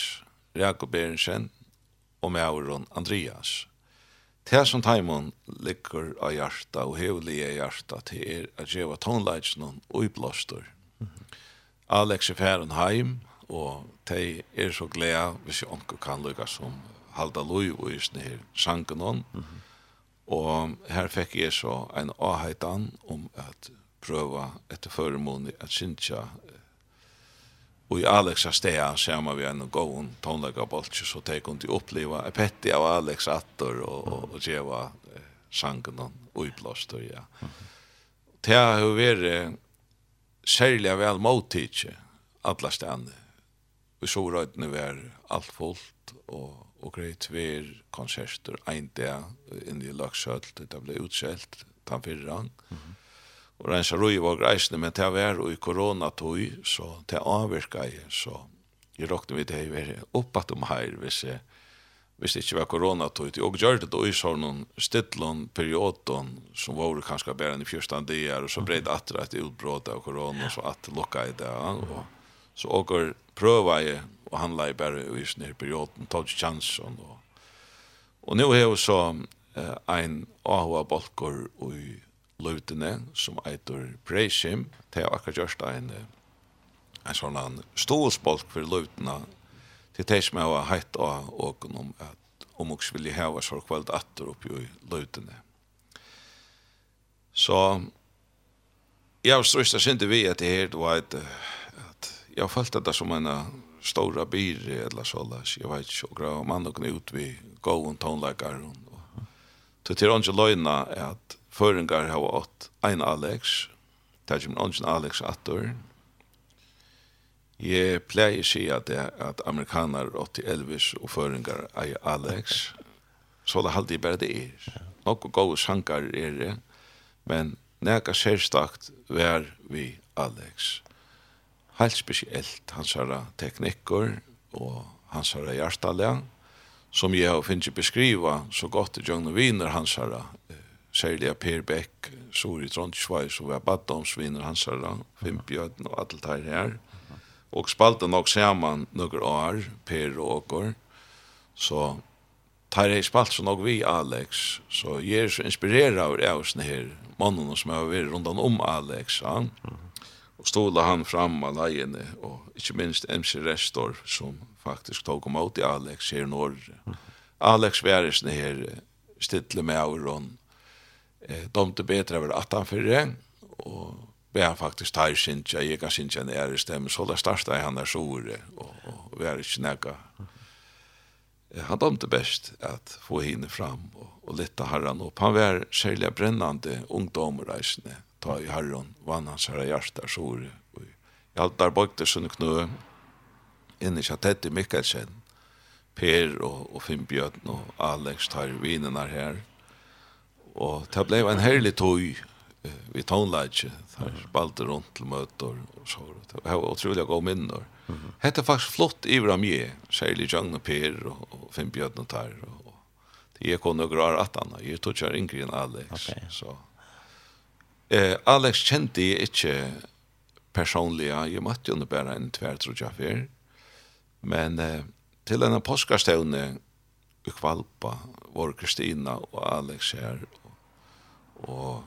[SPEAKER 4] Jakob Berensen och Mauron Andreas. Det som Taimon ligger av hjarta og hevlige av hjarta til er at gjeva tonleitsen og i blåster. Alex er færen heim, og de er så glede hvis jeg onker kan lukka som halda lui og i sinne her sangen Og her fikk jeg så en avheitan om at prøva etter føremåne at synsja Og i Alex har stea sammen vi en gåen tonlega bolts så tek hun til oppleva et petti av Alex attor og, og, og djeva eh, sangen og uiblåst og ja. Det har jo vært særlig vel mottidje alla stedene. Vi så røydene var alt fullt og, og greit ver konserter ein dag inn i Laksølt, det ble utskjelt tanfyrran. Mm -hmm og rensa roi var greisne, men det var jo i koronatøy, så det avvirka jeg, så jeg råkne vi det i veri oppatt om her, hvis jeg, hvis det ikke var koronatøy, og gjør det da i sånn stidlån perioden som var kanskje bare i fjørstan dier, og så bredd atra et utbråd av korona, og så at lukka i det, og så åker prøva jeg, og handla lei bare i sånne perioden, tog chansen, og, og nå er jo så eh, ein ahua bolkor og løytene som eitur Breishim, det er akkurat gjørst ein, en sånn stålsbolk for løytene til det som jeg har heitt av åken om at om også vil heva hava så kveld atter oppi i løytene. Så jeg har strøst jeg syndi vi at det her var et at jeg har følt det som en stora byr eller så jeg vet ikke, og grav mann og ut vi gåen tonleikar og til til åndsje løyna er at Føringar hava åt ein Alex, det er ikke Alex attor. Jeg pleier å si at, det, at amerikaner åt til Elvis og Føringar ei Alex, så det halde jeg bare det er. Nokko gode sankar er det, men nega sérstakt vær vi Alex. Helt spesielt hansara teknikker og hansara hjertalega, som jeg har finnst beskriva så godt i Jøgne Wiener hansara særlig av Per Beck, så i Trondsvei, så var Baddomsvinner hans herra, Fimpjøten og alt det her. Og spalte nok saman noen år, Per og Åker. Så tar jeg spalt så nok vi, Alex. Så jeg er så inspireret av det her, mannen som har vært rundt om Alex. Ja. Og stola han fram av leiene, og ikke minst MC Restor, som faktisk tog om i Alex her i Norge. Alex var her stille med av eh, dømte bedre over 18 fyrre, og vi har faktisk tar sinja, jeg kan sinja nere det stämmer så där starta han där sore, og, og vi har ikke nekka. Han dømte best at få hinne fram og, og litta herran opp. Han var særlig brennande ungdomreisende, ta i herran, vann hans herra hjarta sore. Jeg alt der bøkte sunne knø, inni Tette Mikkelsen, Per og, og Finnbjørn og Alex tar vinene her, Og det ble en herlig tøy vi tonelage, der spalte rundt til møter og så. Det var utrolig gode minner. Mm -hmm. Faktisk flott i av mye, særlig Jøgne Per og, og Finn Bjørn og Tar. Og, det gikk hun noen rar at han, jeg tog ikke yngre enn Alex.
[SPEAKER 1] Okay.
[SPEAKER 4] Så. Eh, Alex kjente jeg ikke personlig, jeg møtte jo bare en tvær, tror jeg, før. Men eh, til denne påskarstevne i Kvalpa var Kristina og Alex her, Og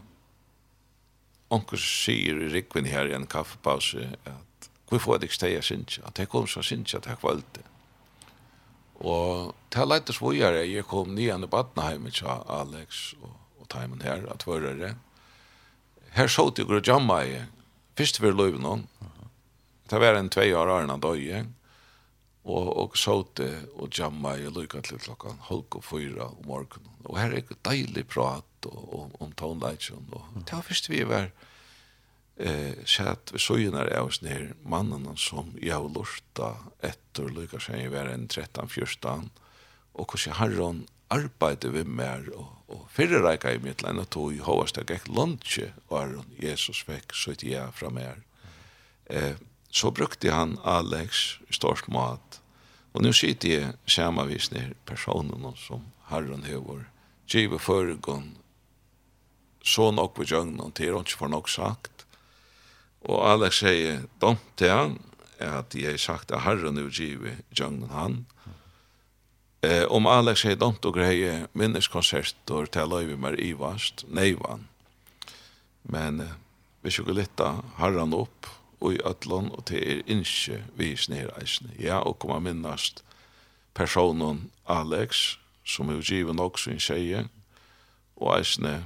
[SPEAKER 4] onker sier i rikvin her i en kaffepause at hvor får jeg ikke steg jeg synes at jeg kom så synes at jeg kvalte. Og til leit det svojere, jeg kom nyan i Badenheim sa Alex og, og Taimen her, at vørere. Her så det går jamma i først for løyven noen Det var en tvei år arna døye og, og så det og jamma i lykka til klokkan halk og fyra om morgenen. Og her er ikke deilig prat og om tonelitjen. Og det var først vi var eh, sett ved søgjene av oss ner mannen som jag har lorta etter lykka seg i hver en 13-14 og hvordan Harron arbetade vi mer och och förra reika i mitt land och tog i hovast jag gick lunch och Jesus fick så att jag fra mer. Eh, så brukte han Alex i mat och nu sitter jeg vis när personen som herren høver givet foregon så nok ved jøgnen, til, og ikke for nok sagt. Og Alex sier, «Dom til han, at jeg har sagt at herren er givet jøgnen han. Eh, om Alex sier «Dom og greie minneskonserter til løyve mer vast, neivan. Men eh, vi skulle lytte herren opp, og i øtlån, og til er ikke vi snedreisende. Ja, og kommer minnast personen Alex, som er givet nok sin sier, og eisne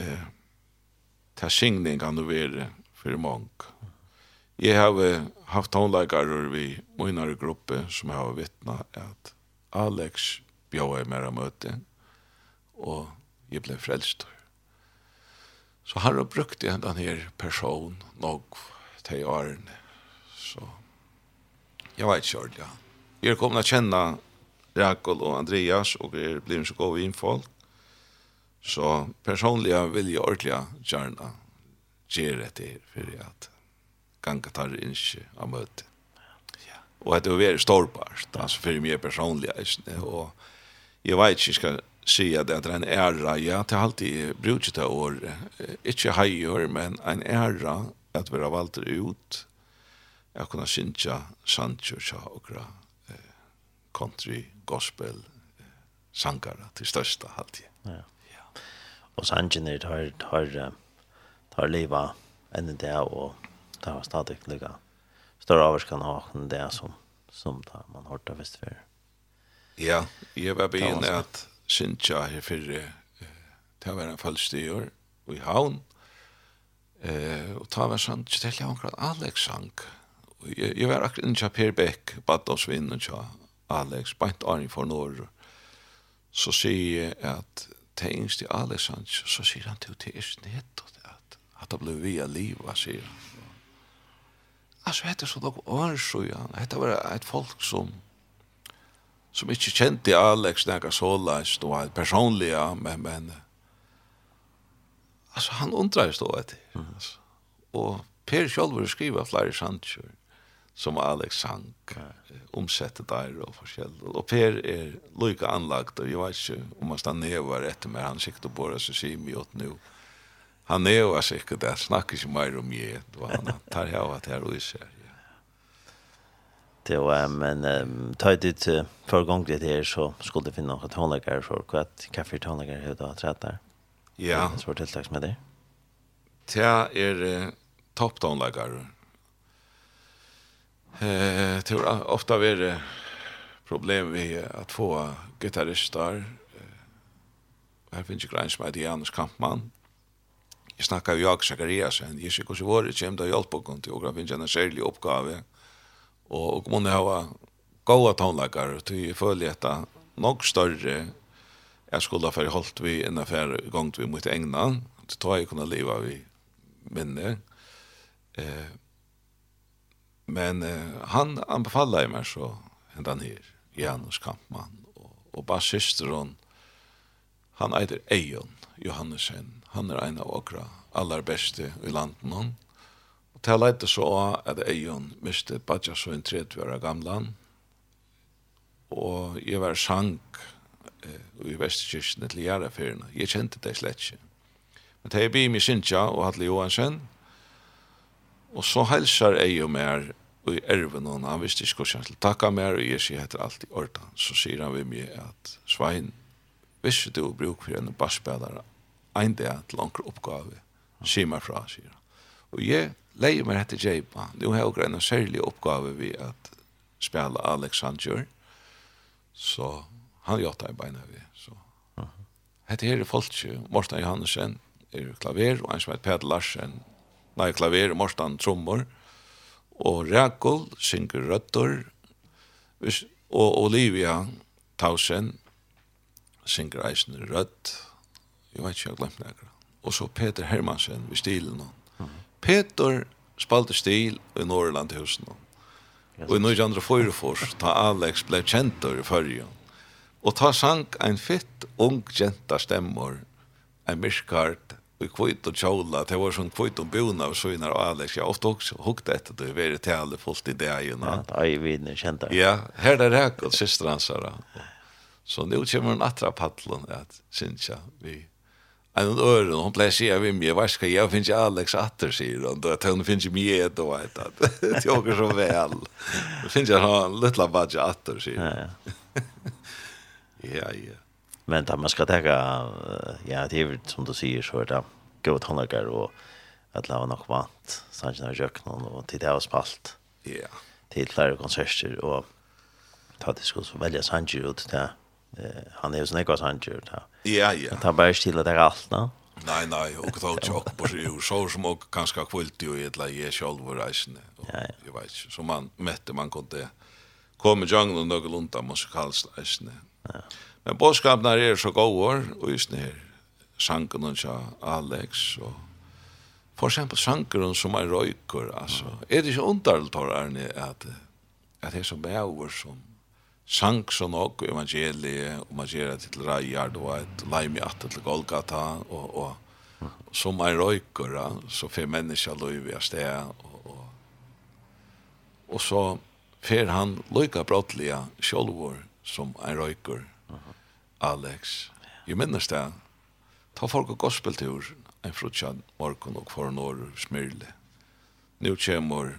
[SPEAKER 4] eh, ta singning kan du være for mange. Jeg har haft håndleikere vi minare gruppe som har vittna at Alex bjør jeg mer av møte, og jeg ble frelst. Så har jeg brukt en her person nok til årene. Så jeg vet ikke ordentlig. Jeg er kommet å kjenne Rakel og Andreas, og er blir så god innfolk. Så personliga vill jag ordentligt gärna ge det till för att ganga tar inte av möte. Ja. Och att det är storpart, alltså för mig personliga. Och jag vet inte, jag ska säga det att det är en ära, ja, det har alltid brutit det år, inte hajor, men en ära att vara valt ut jag kunna synja Sancho Chakra country gospel sangara till största halvtid.
[SPEAKER 1] Ja og sangene har har tar livet enn det og det har stadig lykka større avvarskan ha enn det som, som da man har hørt visst før.
[SPEAKER 4] Ja, jeg var begynne at Sintja her fyrre det var en fallstyr i havn. Eh, og ta var sant til jeg akkurat Alex sang. Og jeg, jeg var akkurat innkja Per Beck bad oss vinn innkja Alex bant Arne for Norr så sier jeg at det yngste i alle sans, så sier han til det er nettopp at, at det ble via livet, sier han. Altså, dette er så nok årsøyan, dette var et folk som som ikke kjente Alex nega såleis, det var personlige, men, men altså, han undrar stå etter. Mm. Altså. Og Per Kjolver skriver flere sannsjør som Alex sang omsette der og forskjell. Og Per er lykka anlagt, og jeg vet ikke om han stann nevar etter meg, han sikkert og bora seg sier i åt nu. Han nevar sikkert, jeg snakker ikke mer om jeg, det var han tar jeg av at jeg røy Ja.
[SPEAKER 1] Det var, men um, ta ut dit for gang det her, så skulle det finne noen tonlager for hva kaffe tonlager er da trett der.
[SPEAKER 4] Ja.
[SPEAKER 1] Så var tiltaks med det.
[SPEAKER 4] Det er topp tonlager, Eh, det har ofta är problem vi att få gitarrister. Här finns ju grann som heter Janus Kampmann. Jag snackar ju jag Zachariasen. Jag ser hur svårt det kommer att hjälpa honom till att finna en särlig uppgave. Och, och man har goda tonläggare till följeta nog större jag skulle ha för hållt vi en affär gång vi mot England. Det tar jag kunna leva vi minne. Eh Men eh, han anbefallade mig så hent han her, Janus Kampmann og, og basister hon han heter Eion Johannesen. Han er en av okra aller beste i landen hon. Och det leite så at Eion miste Badja så en tredje gamlan. og jeg var sank eh, i västkyrkene til Järafyrna. jeg kjente det slett ikke Men det här blir mig Sintja og Hadle Johansen. Og så helsar jeg jo mer i erven og han visste ikke hvordan til takka mer og jeg sier etter alt i ordan. Så sier han ved meg at Svein, visste du bruk for en basspelare ein er til langt oppgave, sier meg fra, sier han. Og jeg leier meg etter Jeipa. Nå har jeg en særlig oppgave ved at spela Alexander. Så han gjør i beina vi. Så. Hette her er folk, Morten Johansen, er klaver, og en som heter Peder Larsen, nei, klaver, Mortan trommor, og Rakol synger røtter, og Olivia Tausen synger eisen rødt, jeg vet ikke, jeg glemt det og så Peter Hermansen ved stilen. Mm. Peter spalte stil i Norrlandhusen. Og i 1944, da Alex ble kjentor i førjen, og ta sank ein fitt ung jenta stemmor, ein myrkart i kvitt og tjola. Det var sånn kvitt og bona og søgnar og Alex. Jag ofte også hukte etter det. Vi er till alla fullt i det ju.
[SPEAKER 1] Ja, det är ju kjent känt
[SPEAKER 4] det. Ja, här där här och systran så Så nu kommer en atra paddelen, att syns jag vi en öre hon blev sig av mig vad ska jag finns jag Alex atter, sier hun, då att hon finns mye et og et, at det åker så vel, Det finns jag en lilla budget åter säger.
[SPEAKER 1] Ja ja. (laughs)
[SPEAKER 4] Ja ja.
[SPEAKER 1] Men da man ska ta ja, det är som du sier, så er det gode åt og och att var nok vant sannsyn av jöknen och till det har spalt.
[SPEAKER 4] Ja.
[SPEAKER 1] Till flere konserter och ta det skulle välja sanchen ut til Eh han är ju sån ekvas sanchen da.
[SPEAKER 4] Ja, ja.
[SPEAKER 1] Att han bara stilla där alt, va?
[SPEAKER 4] Nei, nei, og då tjokk på seg ur, så som og kanskje kvult jo i et leie selv og reisende, og jeg vet ikke, så man mette, man kunne komme i junglen og noe lunta musikalsk reisende. Ja. Men bådskapen her er så gåår, og just det her, sangen hun sa Alex, og for eksempel sangen hun som er røyker, altså, er det ikke underlig, tar Arne, at, at det er så bæver som sang så nok evangeliet, og man gjør det til reier, det var et leim i atter til Golgata, og, og, som er røyker, ja, så får mennesker lov i sted, og, og, og så får han lykka brottliga sjolvor som en røyker, Alex. Jeg minnes det. Ta folk og gospeltur, en frutjan, morgon og foran år, smyrle. Nu kommer,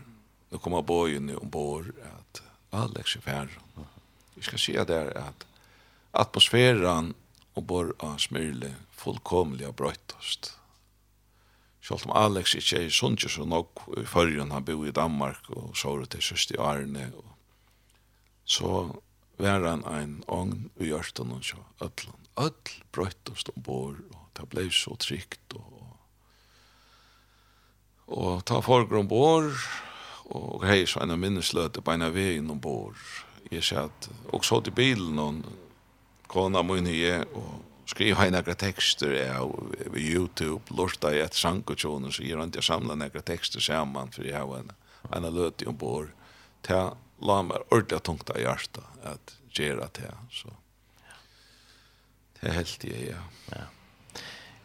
[SPEAKER 4] nu kommer og ombord, at Alex er færre. Jeg skal si der at atmosfæren ombord av smyrle fullkomlig har brøytast. Sjalt om Alex ikke er sunnkje så nok, i førjen han bor i Danmark, og så til søst i Arne, og så var han ein ågn i hjørsten og sjå ødlen. Ødl brøttest ombord, og det ble så trygt. Og, og ta folk ombord, og hei så en av minnesløte på en av veien ombord. Jeg sier at, og så til bilen, og kona min hei, og skriva i några texter av Youtube, lorta i ett sankotjonen, så gör han inte samla några texter samman, för jag har en, en löt om bor. Ta la meg ordentlig tungt av hjertet at gjøre det her. Så det er helt det, ja.
[SPEAKER 1] Ja,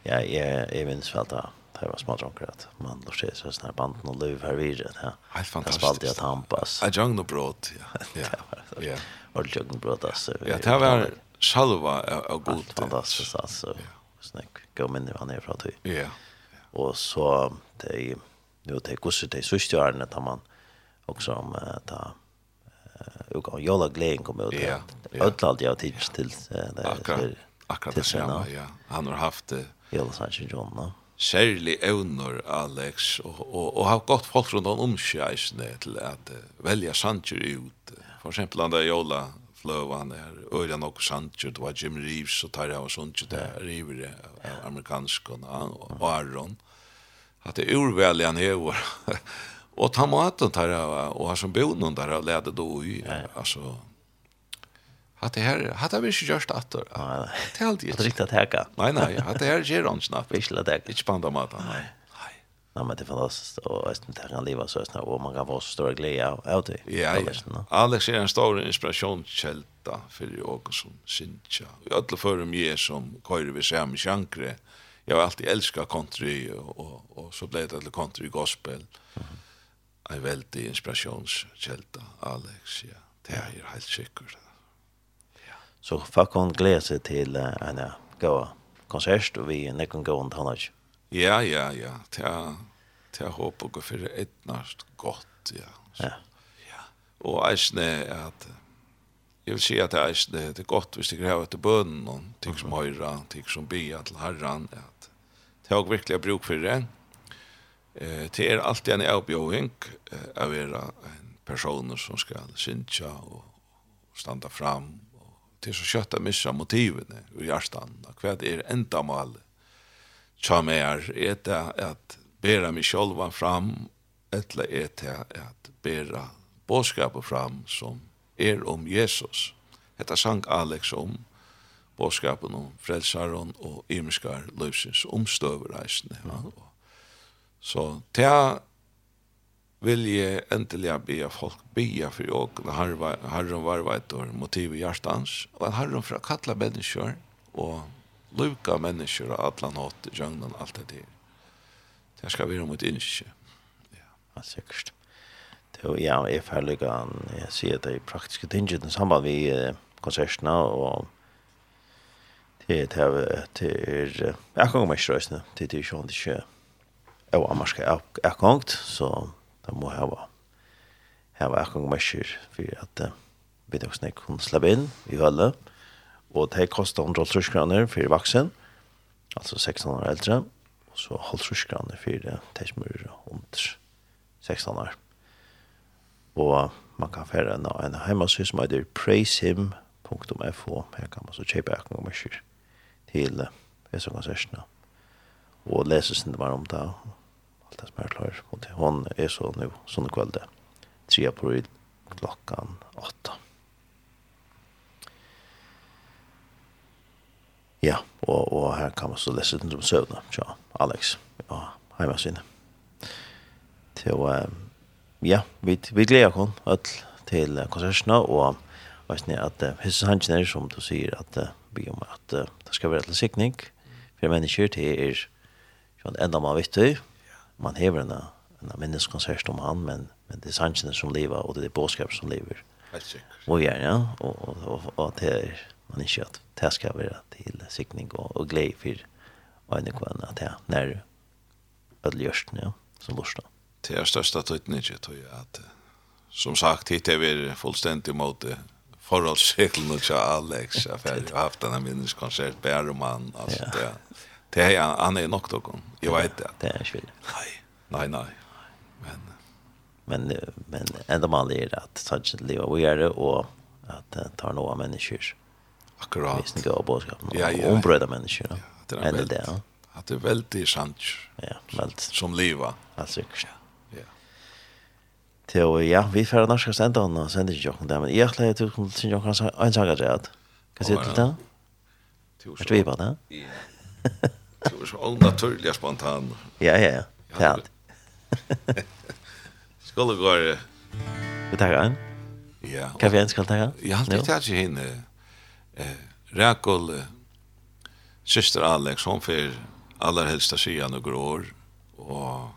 [SPEAKER 1] ja jeg, jeg minns vel da. Det var smart onker at man lort seg så sånn her banden og løv her videre. Ja.
[SPEAKER 4] Helt
[SPEAKER 1] fantastisk.
[SPEAKER 4] Det
[SPEAKER 1] spalte jeg tampas.
[SPEAKER 4] Jeg jang noe bråd, ja. (laughs) Ja, ja.
[SPEAKER 1] Ordentlig jang noe bråd, altså.
[SPEAKER 4] Ja, det var salva av god.
[SPEAKER 1] Fantastisk, altså. Snakk, gå mindre hva han er fra tøy.
[SPEAKER 4] Ja.
[SPEAKER 1] Og så, det er jo, det er gosser, det er sørste årene, da man, også om, da, och jolla glädjen kom ut.
[SPEAKER 4] Ja.
[SPEAKER 1] Ödlalt jag till till det.
[SPEAKER 4] Akkurat det samma, ja. Han har haft det.
[SPEAKER 1] Jolla Sanchez John, no.
[SPEAKER 4] Særlig evner, Alex, og, og, og har gått folk rundt om omkjæsene til at uh, velja Sanchez ut. For eksempel han der Jola Fløvan er, Øyla nok Sanchez, det var Jim Reeves og Tarja og Sanchez der, Reeves amerikansk og Aron. At det urveljan hever (laughs) Og ta maten där og har som bonen der, og lärde då ju altså... att det her, här hade vi inte
[SPEAKER 1] gjort att
[SPEAKER 4] det er alltid
[SPEAKER 1] inte riktigt att häka
[SPEAKER 4] Nei, nei, att det her gjør han snart.
[SPEAKER 1] vi skulle det
[SPEAKER 4] inte spanda maten nei. Nei,
[SPEAKER 1] men det er fantastisk, og jeg synes det kan lever så snart, og man kan få så stor glede av det.
[SPEAKER 4] Ja, ja. Alex er en stor inspirationskälla för jag som syncha. Jag alla för mig som kör vi seg med sjankre. Jeg har alltid elsket country og, og, og så ble det til country gospel. Mm -hmm en veldig inspirasjonskjelda, Alex, ja. Det er helt sikkert. Ja.
[SPEAKER 1] Så folk kan glede seg til uh, en god konsert, og vi er nekken gå rundt han ikke.
[SPEAKER 4] Ja, ja, ja. Det er, det er håp å gå for et nært godt, ja. Så,
[SPEAKER 1] ja. ja.
[SPEAKER 4] Og eisne er at, jeg vil si at eisne det er godt hvis det har etter bønnen, og ting som høyre, ting som bia til herren, at det er også virkelig bruk for det. Ja Eh, det er alltid en avbjøring eh, av vera en person som skal synja og standa fram. Og till så kötta missa motivene i hjertan. Hva er enda mal? Tja meg er, er det at bera mig sjolva fram, eller er det at bera bådskapet fram som er om Jesus. Hetta sang Alex om bådskapen om frelsaren og imenskar løvsins omstøvereisene. Ja. Mm -hmm Så det vil jeg endelig be folk be for og herren varva et år motiv i hjertans og at herren fra kalla mennesker og luka mennesker og atlan hatt jøgnan alt det der det skal være mot innskje
[SPEAKER 1] ja, sikkert. Det ja, jeg ferlig an jeg sier det i praktiske tinget samband vi konsertene og det er det er det er det er det er det det er det er det det og amarska akkongt, så da må jeg hava hava akkongt mesir for at vi da snakk kunne slappe inn i hølle, og det kostar 130 kroner for vaksen, altså 16 år eldre, og så 130 kroner for det som er under 16 år. Og man kan fære en, en heimasy som heter praisehim.fo, her kan man så kjøpe akkong mesir til disse konsertene, og lese sin det var om det, allt det som er klar. Og det, hun er så nå, sån kväll det. Tre på ryd, klockan åtta. Ja, og, og her kan man så lese den som sövna. Tja, Alex. Ja, hemma Til, Så, ja, vi, vi gleder oss alt til konserterna og vet ni at uh, his hanchen som du sier at uh, vi om at uh, det skal være til sikning for mennesker til er sånn enda man vet vittig man hever en, en minneskonsert om han, men, men det er sansene som lever, og det er bådskapet som lever.
[SPEAKER 4] Helt sikkert.
[SPEAKER 1] Og gjerne, ja. Og, og, og, og det er man ikke at det skal være til sikning og, og glede for øyne kvann at det er nær ødelgjørsten, ja, som lorsen.
[SPEAKER 4] Det er største tøytene ikke, tror jeg, at som sagt, hit er vi fullstendig mot forholdsreglene til Alex, jeg har haft denne minneskonsert, bærer altså,
[SPEAKER 1] ja.
[SPEAKER 4] det Det är han är nog kom. Jag vet det.
[SPEAKER 1] Det är skill.
[SPEAKER 4] Nej. Nej, nej. Men
[SPEAKER 1] men men ändå man är att touch leva vi är det och att ta några människor.
[SPEAKER 4] Akkurat.
[SPEAKER 1] Visst det går boskap.
[SPEAKER 4] Ja, ja. Och
[SPEAKER 1] bröda människor. Ja,
[SPEAKER 4] det är
[SPEAKER 1] det.
[SPEAKER 4] Att det är väldigt sant.
[SPEAKER 1] Ja, väldigt
[SPEAKER 4] som
[SPEAKER 1] leva. Alltså.
[SPEAKER 4] Ja.
[SPEAKER 1] Till och ja, vi får norska sända och sända ju också där men jag tror att du kommer till jag kan säga en sak att. Kan se det
[SPEAKER 4] där?
[SPEAKER 1] Till. Vet vi bara?
[SPEAKER 4] Ja. (laughs) Du er så onaturligt spontan.
[SPEAKER 1] Ja, ja, ja. Det är
[SPEAKER 4] det. (laughs) Skål och.
[SPEAKER 1] Vi tar en.
[SPEAKER 4] Ja.
[SPEAKER 1] Kan vi en skal ta?
[SPEAKER 4] Jag har alltid tagit henne. eh, Räkol, syster Alex, hon för allra helsta sidan några år. Och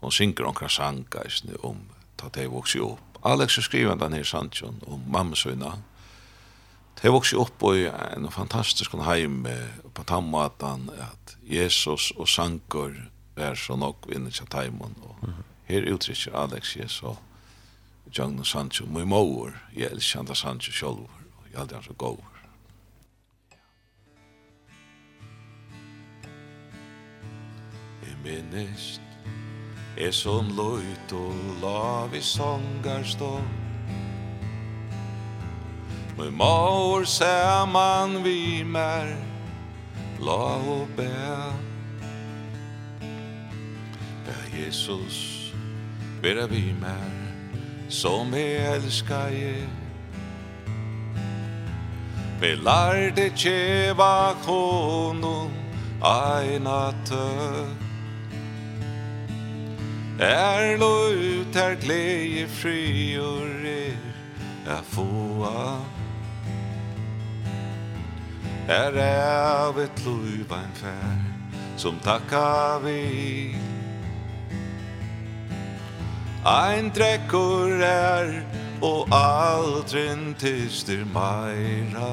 [SPEAKER 4] hon synker omkring sankar om ta det vuxit upp. Alex har skrivit den här sannsjon om mamma sina. Det vokste opp i en fantastisk heim på tammatan at Jesus og Sankor er så nok vinner seg teimen og her uttrykker Alex Jesus og Jagna Sancho, my mor, jeg elsker han Sancho selv og jeg aldri han så god. Jeg minnest er som løyt og lav i sångarstånd Med maur saman vi mer La og bæ. Bæ Jesus Vera vi mer Som vi elskar je Vi lar det tjeva honom Aina tøk Er lo ut er glede fri og rer Er få av Her er av et loibein fær Som takka vi. Ein drekkur er Og aldrin tyster meira.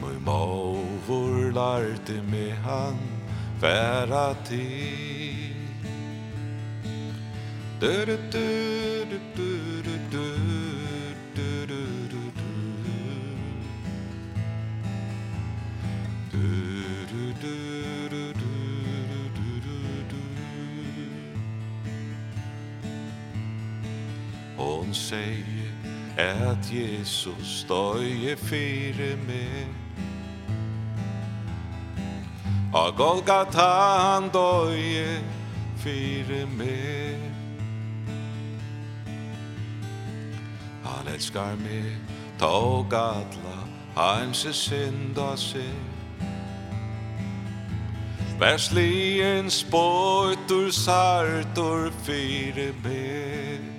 [SPEAKER 4] Moi mauvor larte med han Færa til Du du du du du du. Hon säger att Jesus støye fyre meg A Golgata han døye fyre meg Han elskar med tog atla Heimse synda seg Verslien spøytur sartur fyre med.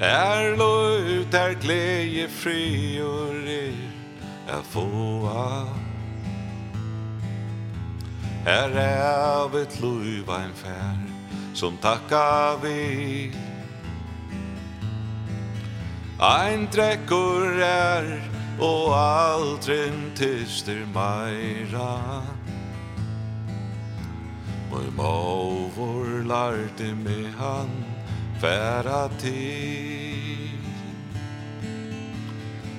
[SPEAKER 4] Er lo ut er glädje fri och er er fåa Er er av ett luva en fär som tacka vi. Ein drekkur er og aldrin tyster meira. Moi mauvor lærte me han færa til.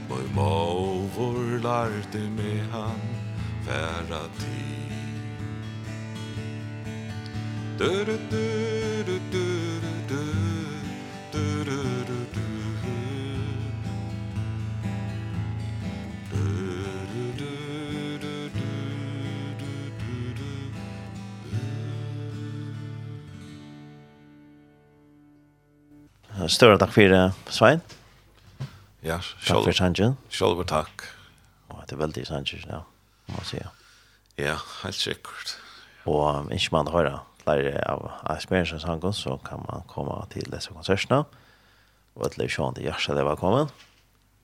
[SPEAKER 4] Moi mauvor lærte med han færa til. Du du du du du du du du
[SPEAKER 1] større takk for det, Svein.
[SPEAKER 4] Ja.
[SPEAKER 1] Takk for Sanchez.
[SPEAKER 4] Selv takk.
[SPEAKER 1] Og det er veldig Sanchez, ja. Må si,
[SPEAKER 4] ja. Ja, helt sikkert.
[SPEAKER 1] Og ikke man hører flere av Aspergersen sangen, så kan man komme til disse konsertene. Og at Leifsjån til Gjersa, det var kommet.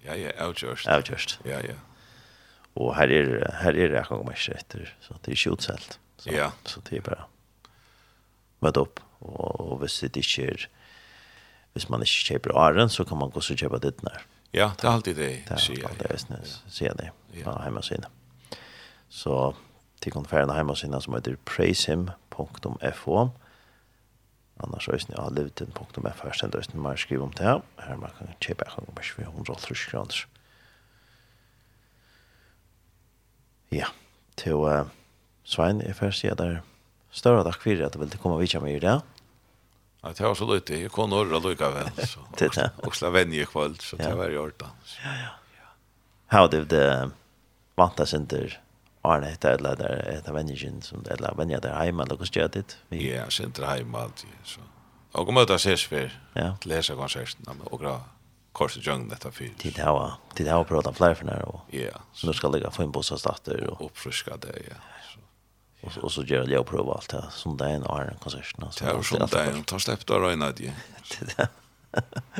[SPEAKER 4] Ja, ja, avgjørst.
[SPEAKER 1] Avgjørst.
[SPEAKER 4] Ja, ja.
[SPEAKER 1] Og her er, her er jeg kommer ikke etter, så det er ikke utselt. Så,
[SPEAKER 4] ja.
[SPEAKER 1] Så det er bare møte opp. Og, og hvis det ikke er hvis man ikke kjøper åren, så kan man også kjøpe ditt nær.
[SPEAKER 4] Ja, det er alltid det, sier jeg.
[SPEAKER 1] Det er alltid det, sier jeg
[SPEAKER 4] det,
[SPEAKER 1] på hjemmesiden. Så til konferen av hjemmesiden som heter praisehim.fo Annars er det liveten.fo Her stendt det mer skriv om det her. Her man kan kjøpe en gang med 430 kroner. Ja, til uh, Svein, jeg først sier der større takk for at du ville komme videre med i det.
[SPEAKER 4] Ja det var så lite. Jag kunde orra
[SPEAKER 1] lika väl. Och
[SPEAKER 4] slå vänner i kväll. Så det var i orta. Ja, ja.
[SPEAKER 1] How did the vanta center Arne hette eller där ett av vännerna som eller vänner där hemma eller hur stod det?
[SPEAKER 4] Ja, center hemma alltid. Så. Och om det ses för
[SPEAKER 1] ja.
[SPEAKER 4] läsa konserten och gra korset jung detta för.
[SPEAKER 1] Det där var det där pratar fler för när och.
[SPEAKER 4] Ja.
[SPEAKER 1] Så nu ska lägga få en bostadsdatter och
[SPEAKER 4] uppfriska det ja. Så.
[SPEAKER 1] Och så, och så gör jag prova allt här. Som det är en Iron konsert.
[SPEAKER 4] Det är sånn det är. Ta släpp då Röjna det.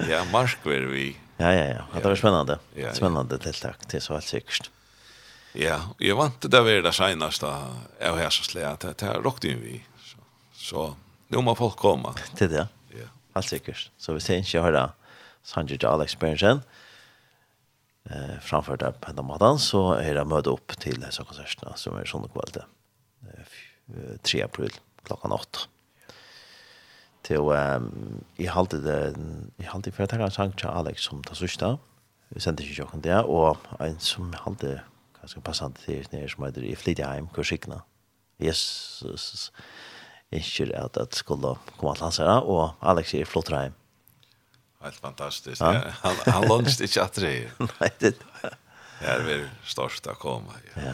[SPEAKER 4] Ja, Mark var vi.
[SPEAKER 1] Ja, ja, ja. Det var spännande.
[SPEAKER 4] Ja, ja.
[SPEAKER 1] Spännande tilltag. Det är så helt säkert.
[SPEAKER 4] Ja, jag vant det där var det senaste jag har så släat. Det här rockade ju vi. Så, så nu må folk komma.
[SPEAKER 1] Det (laughs) är det.
[SPEAKER 4] Ja.
[SPEAKER 1] Helt säkert. Så vi ser inte höra Sanjit Jal Experience eh framför där på den maten så är det möte upp till dessa konserterna som är sån kvalitet. 3 april klockan 8. Till um, jag hade det jag hade för att ta en sang till Alex som tar sista. Vi sände ju jocken där och en som hade ganska passande till när som heter i Flitjeheim kursikna. Yes. Ikke at det skulle komme til hans her, og Alex er flott reim.
[SPEAKER 4] Helt fantastisk.
[SPEAKER 1] Ja.
[SPEAKER 4] Han, han lunch ikke at det. (laughs)
[SPEAKER 1] Nei, det
[SPEAKER 4] Ja, det blir størst å komme. Ja.
[SPEAKER 1] ja.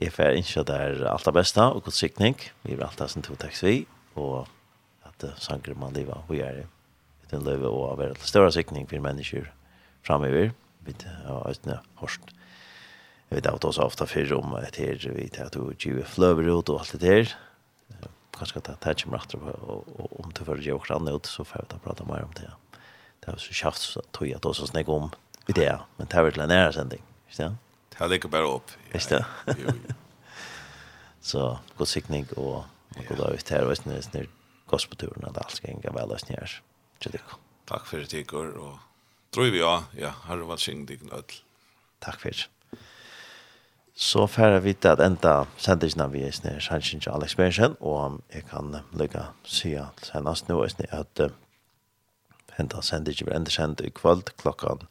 [SPEAKER 1] Jeg får ikke det er alt det beste, og god sikning. Vi vil alt det som tog tekst vi, og at sanger man livet, og gjør det. Vi løyve og være til større sikning for mennesker fremover. Vi har øyne hørst. Jeg vet at også ofte før om et her, vi tar at du tjue fløver ut og alt det her. Kanskje at det kommer etter mer og om du får gjøre hverandre ut, så får vi da prate mer om det. Det er så kjaft, så tog jeg at også snakke om ideer, men det er vel en nære sending. ikke det?
[SPEAKER 4] Jag lägger bara upp.
[SPEAKER 1] Visst det. (laughs) Så god sikning och god dag ut här och snur snur gospelturen att allt ska gå väl oss ner.
[SPEAKER 4] Tack för det går och tror vi ja, ja, har du varit sing dig öll.
[SPEAKER 1] Tack för det. Så färre vi det att enda sändningen vi är snär Sanchen till Alex Bergen. och jag kan lägga se senast nu är snär att hända sändningen vi enda sänd i kväll klockan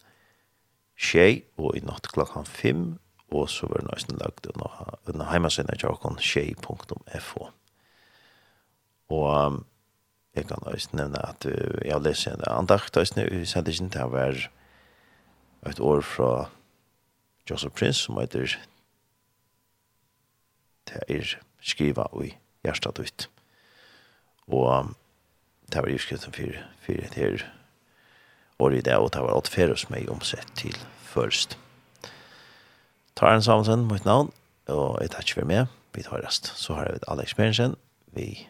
[SPEAKER 1] tjej og i natt klokkan fem, og så var det nøysen lagt under heimasiden av Jarkon tjej.fo og um, jeg kan nøysen nevne at uh, jeg har lest en andakt nøysen i til å være et år fra Joseph Prince som heter det er skriva i hjertet ut og um, det var i skriften for, for det her år i det, og det var alt færre som jeg omsett til først. Tar en samsen mot navn, og jeg tar ikke for meg. Vi tar rest. Så har vi Alex Berensen. Vi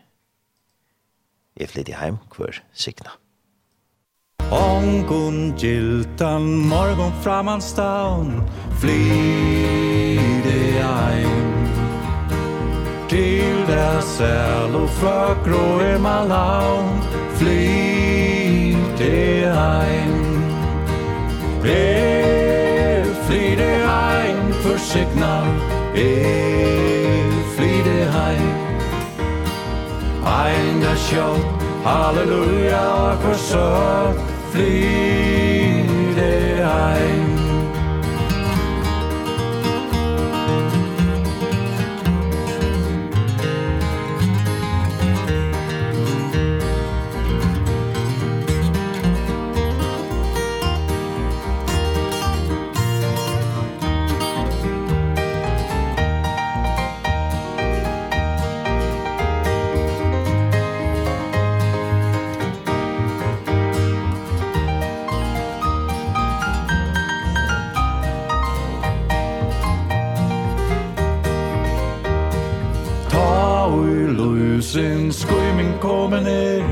[SPEAKER 1] er flyttet hjem hver sikna.
[SPEAKER 2] Ongon giltan morgon framanstaun Flyde ein Til der sæl og fra grå er man Flyde ein Er flyde det ein forsiknar Er flyde det ein Ein der sjått Halleluja for søtt Flyde det ein Himmelens Strömen kommen ner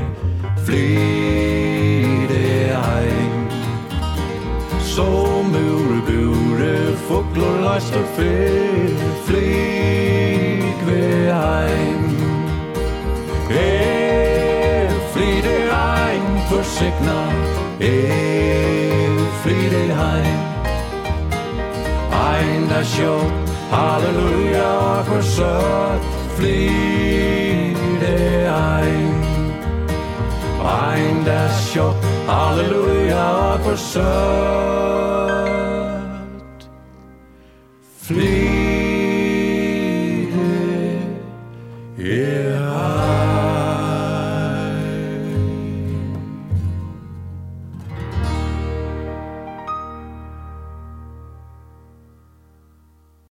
[SPEAKER 2] Flyde ein Som ur bure fåglor last og fyr Flyg vi ein Er flyde ein Forsikna Er flyde ein Ein da sjått Halleluja for søtt Flyg det ein Ein der sjå Halleluja og forsøkt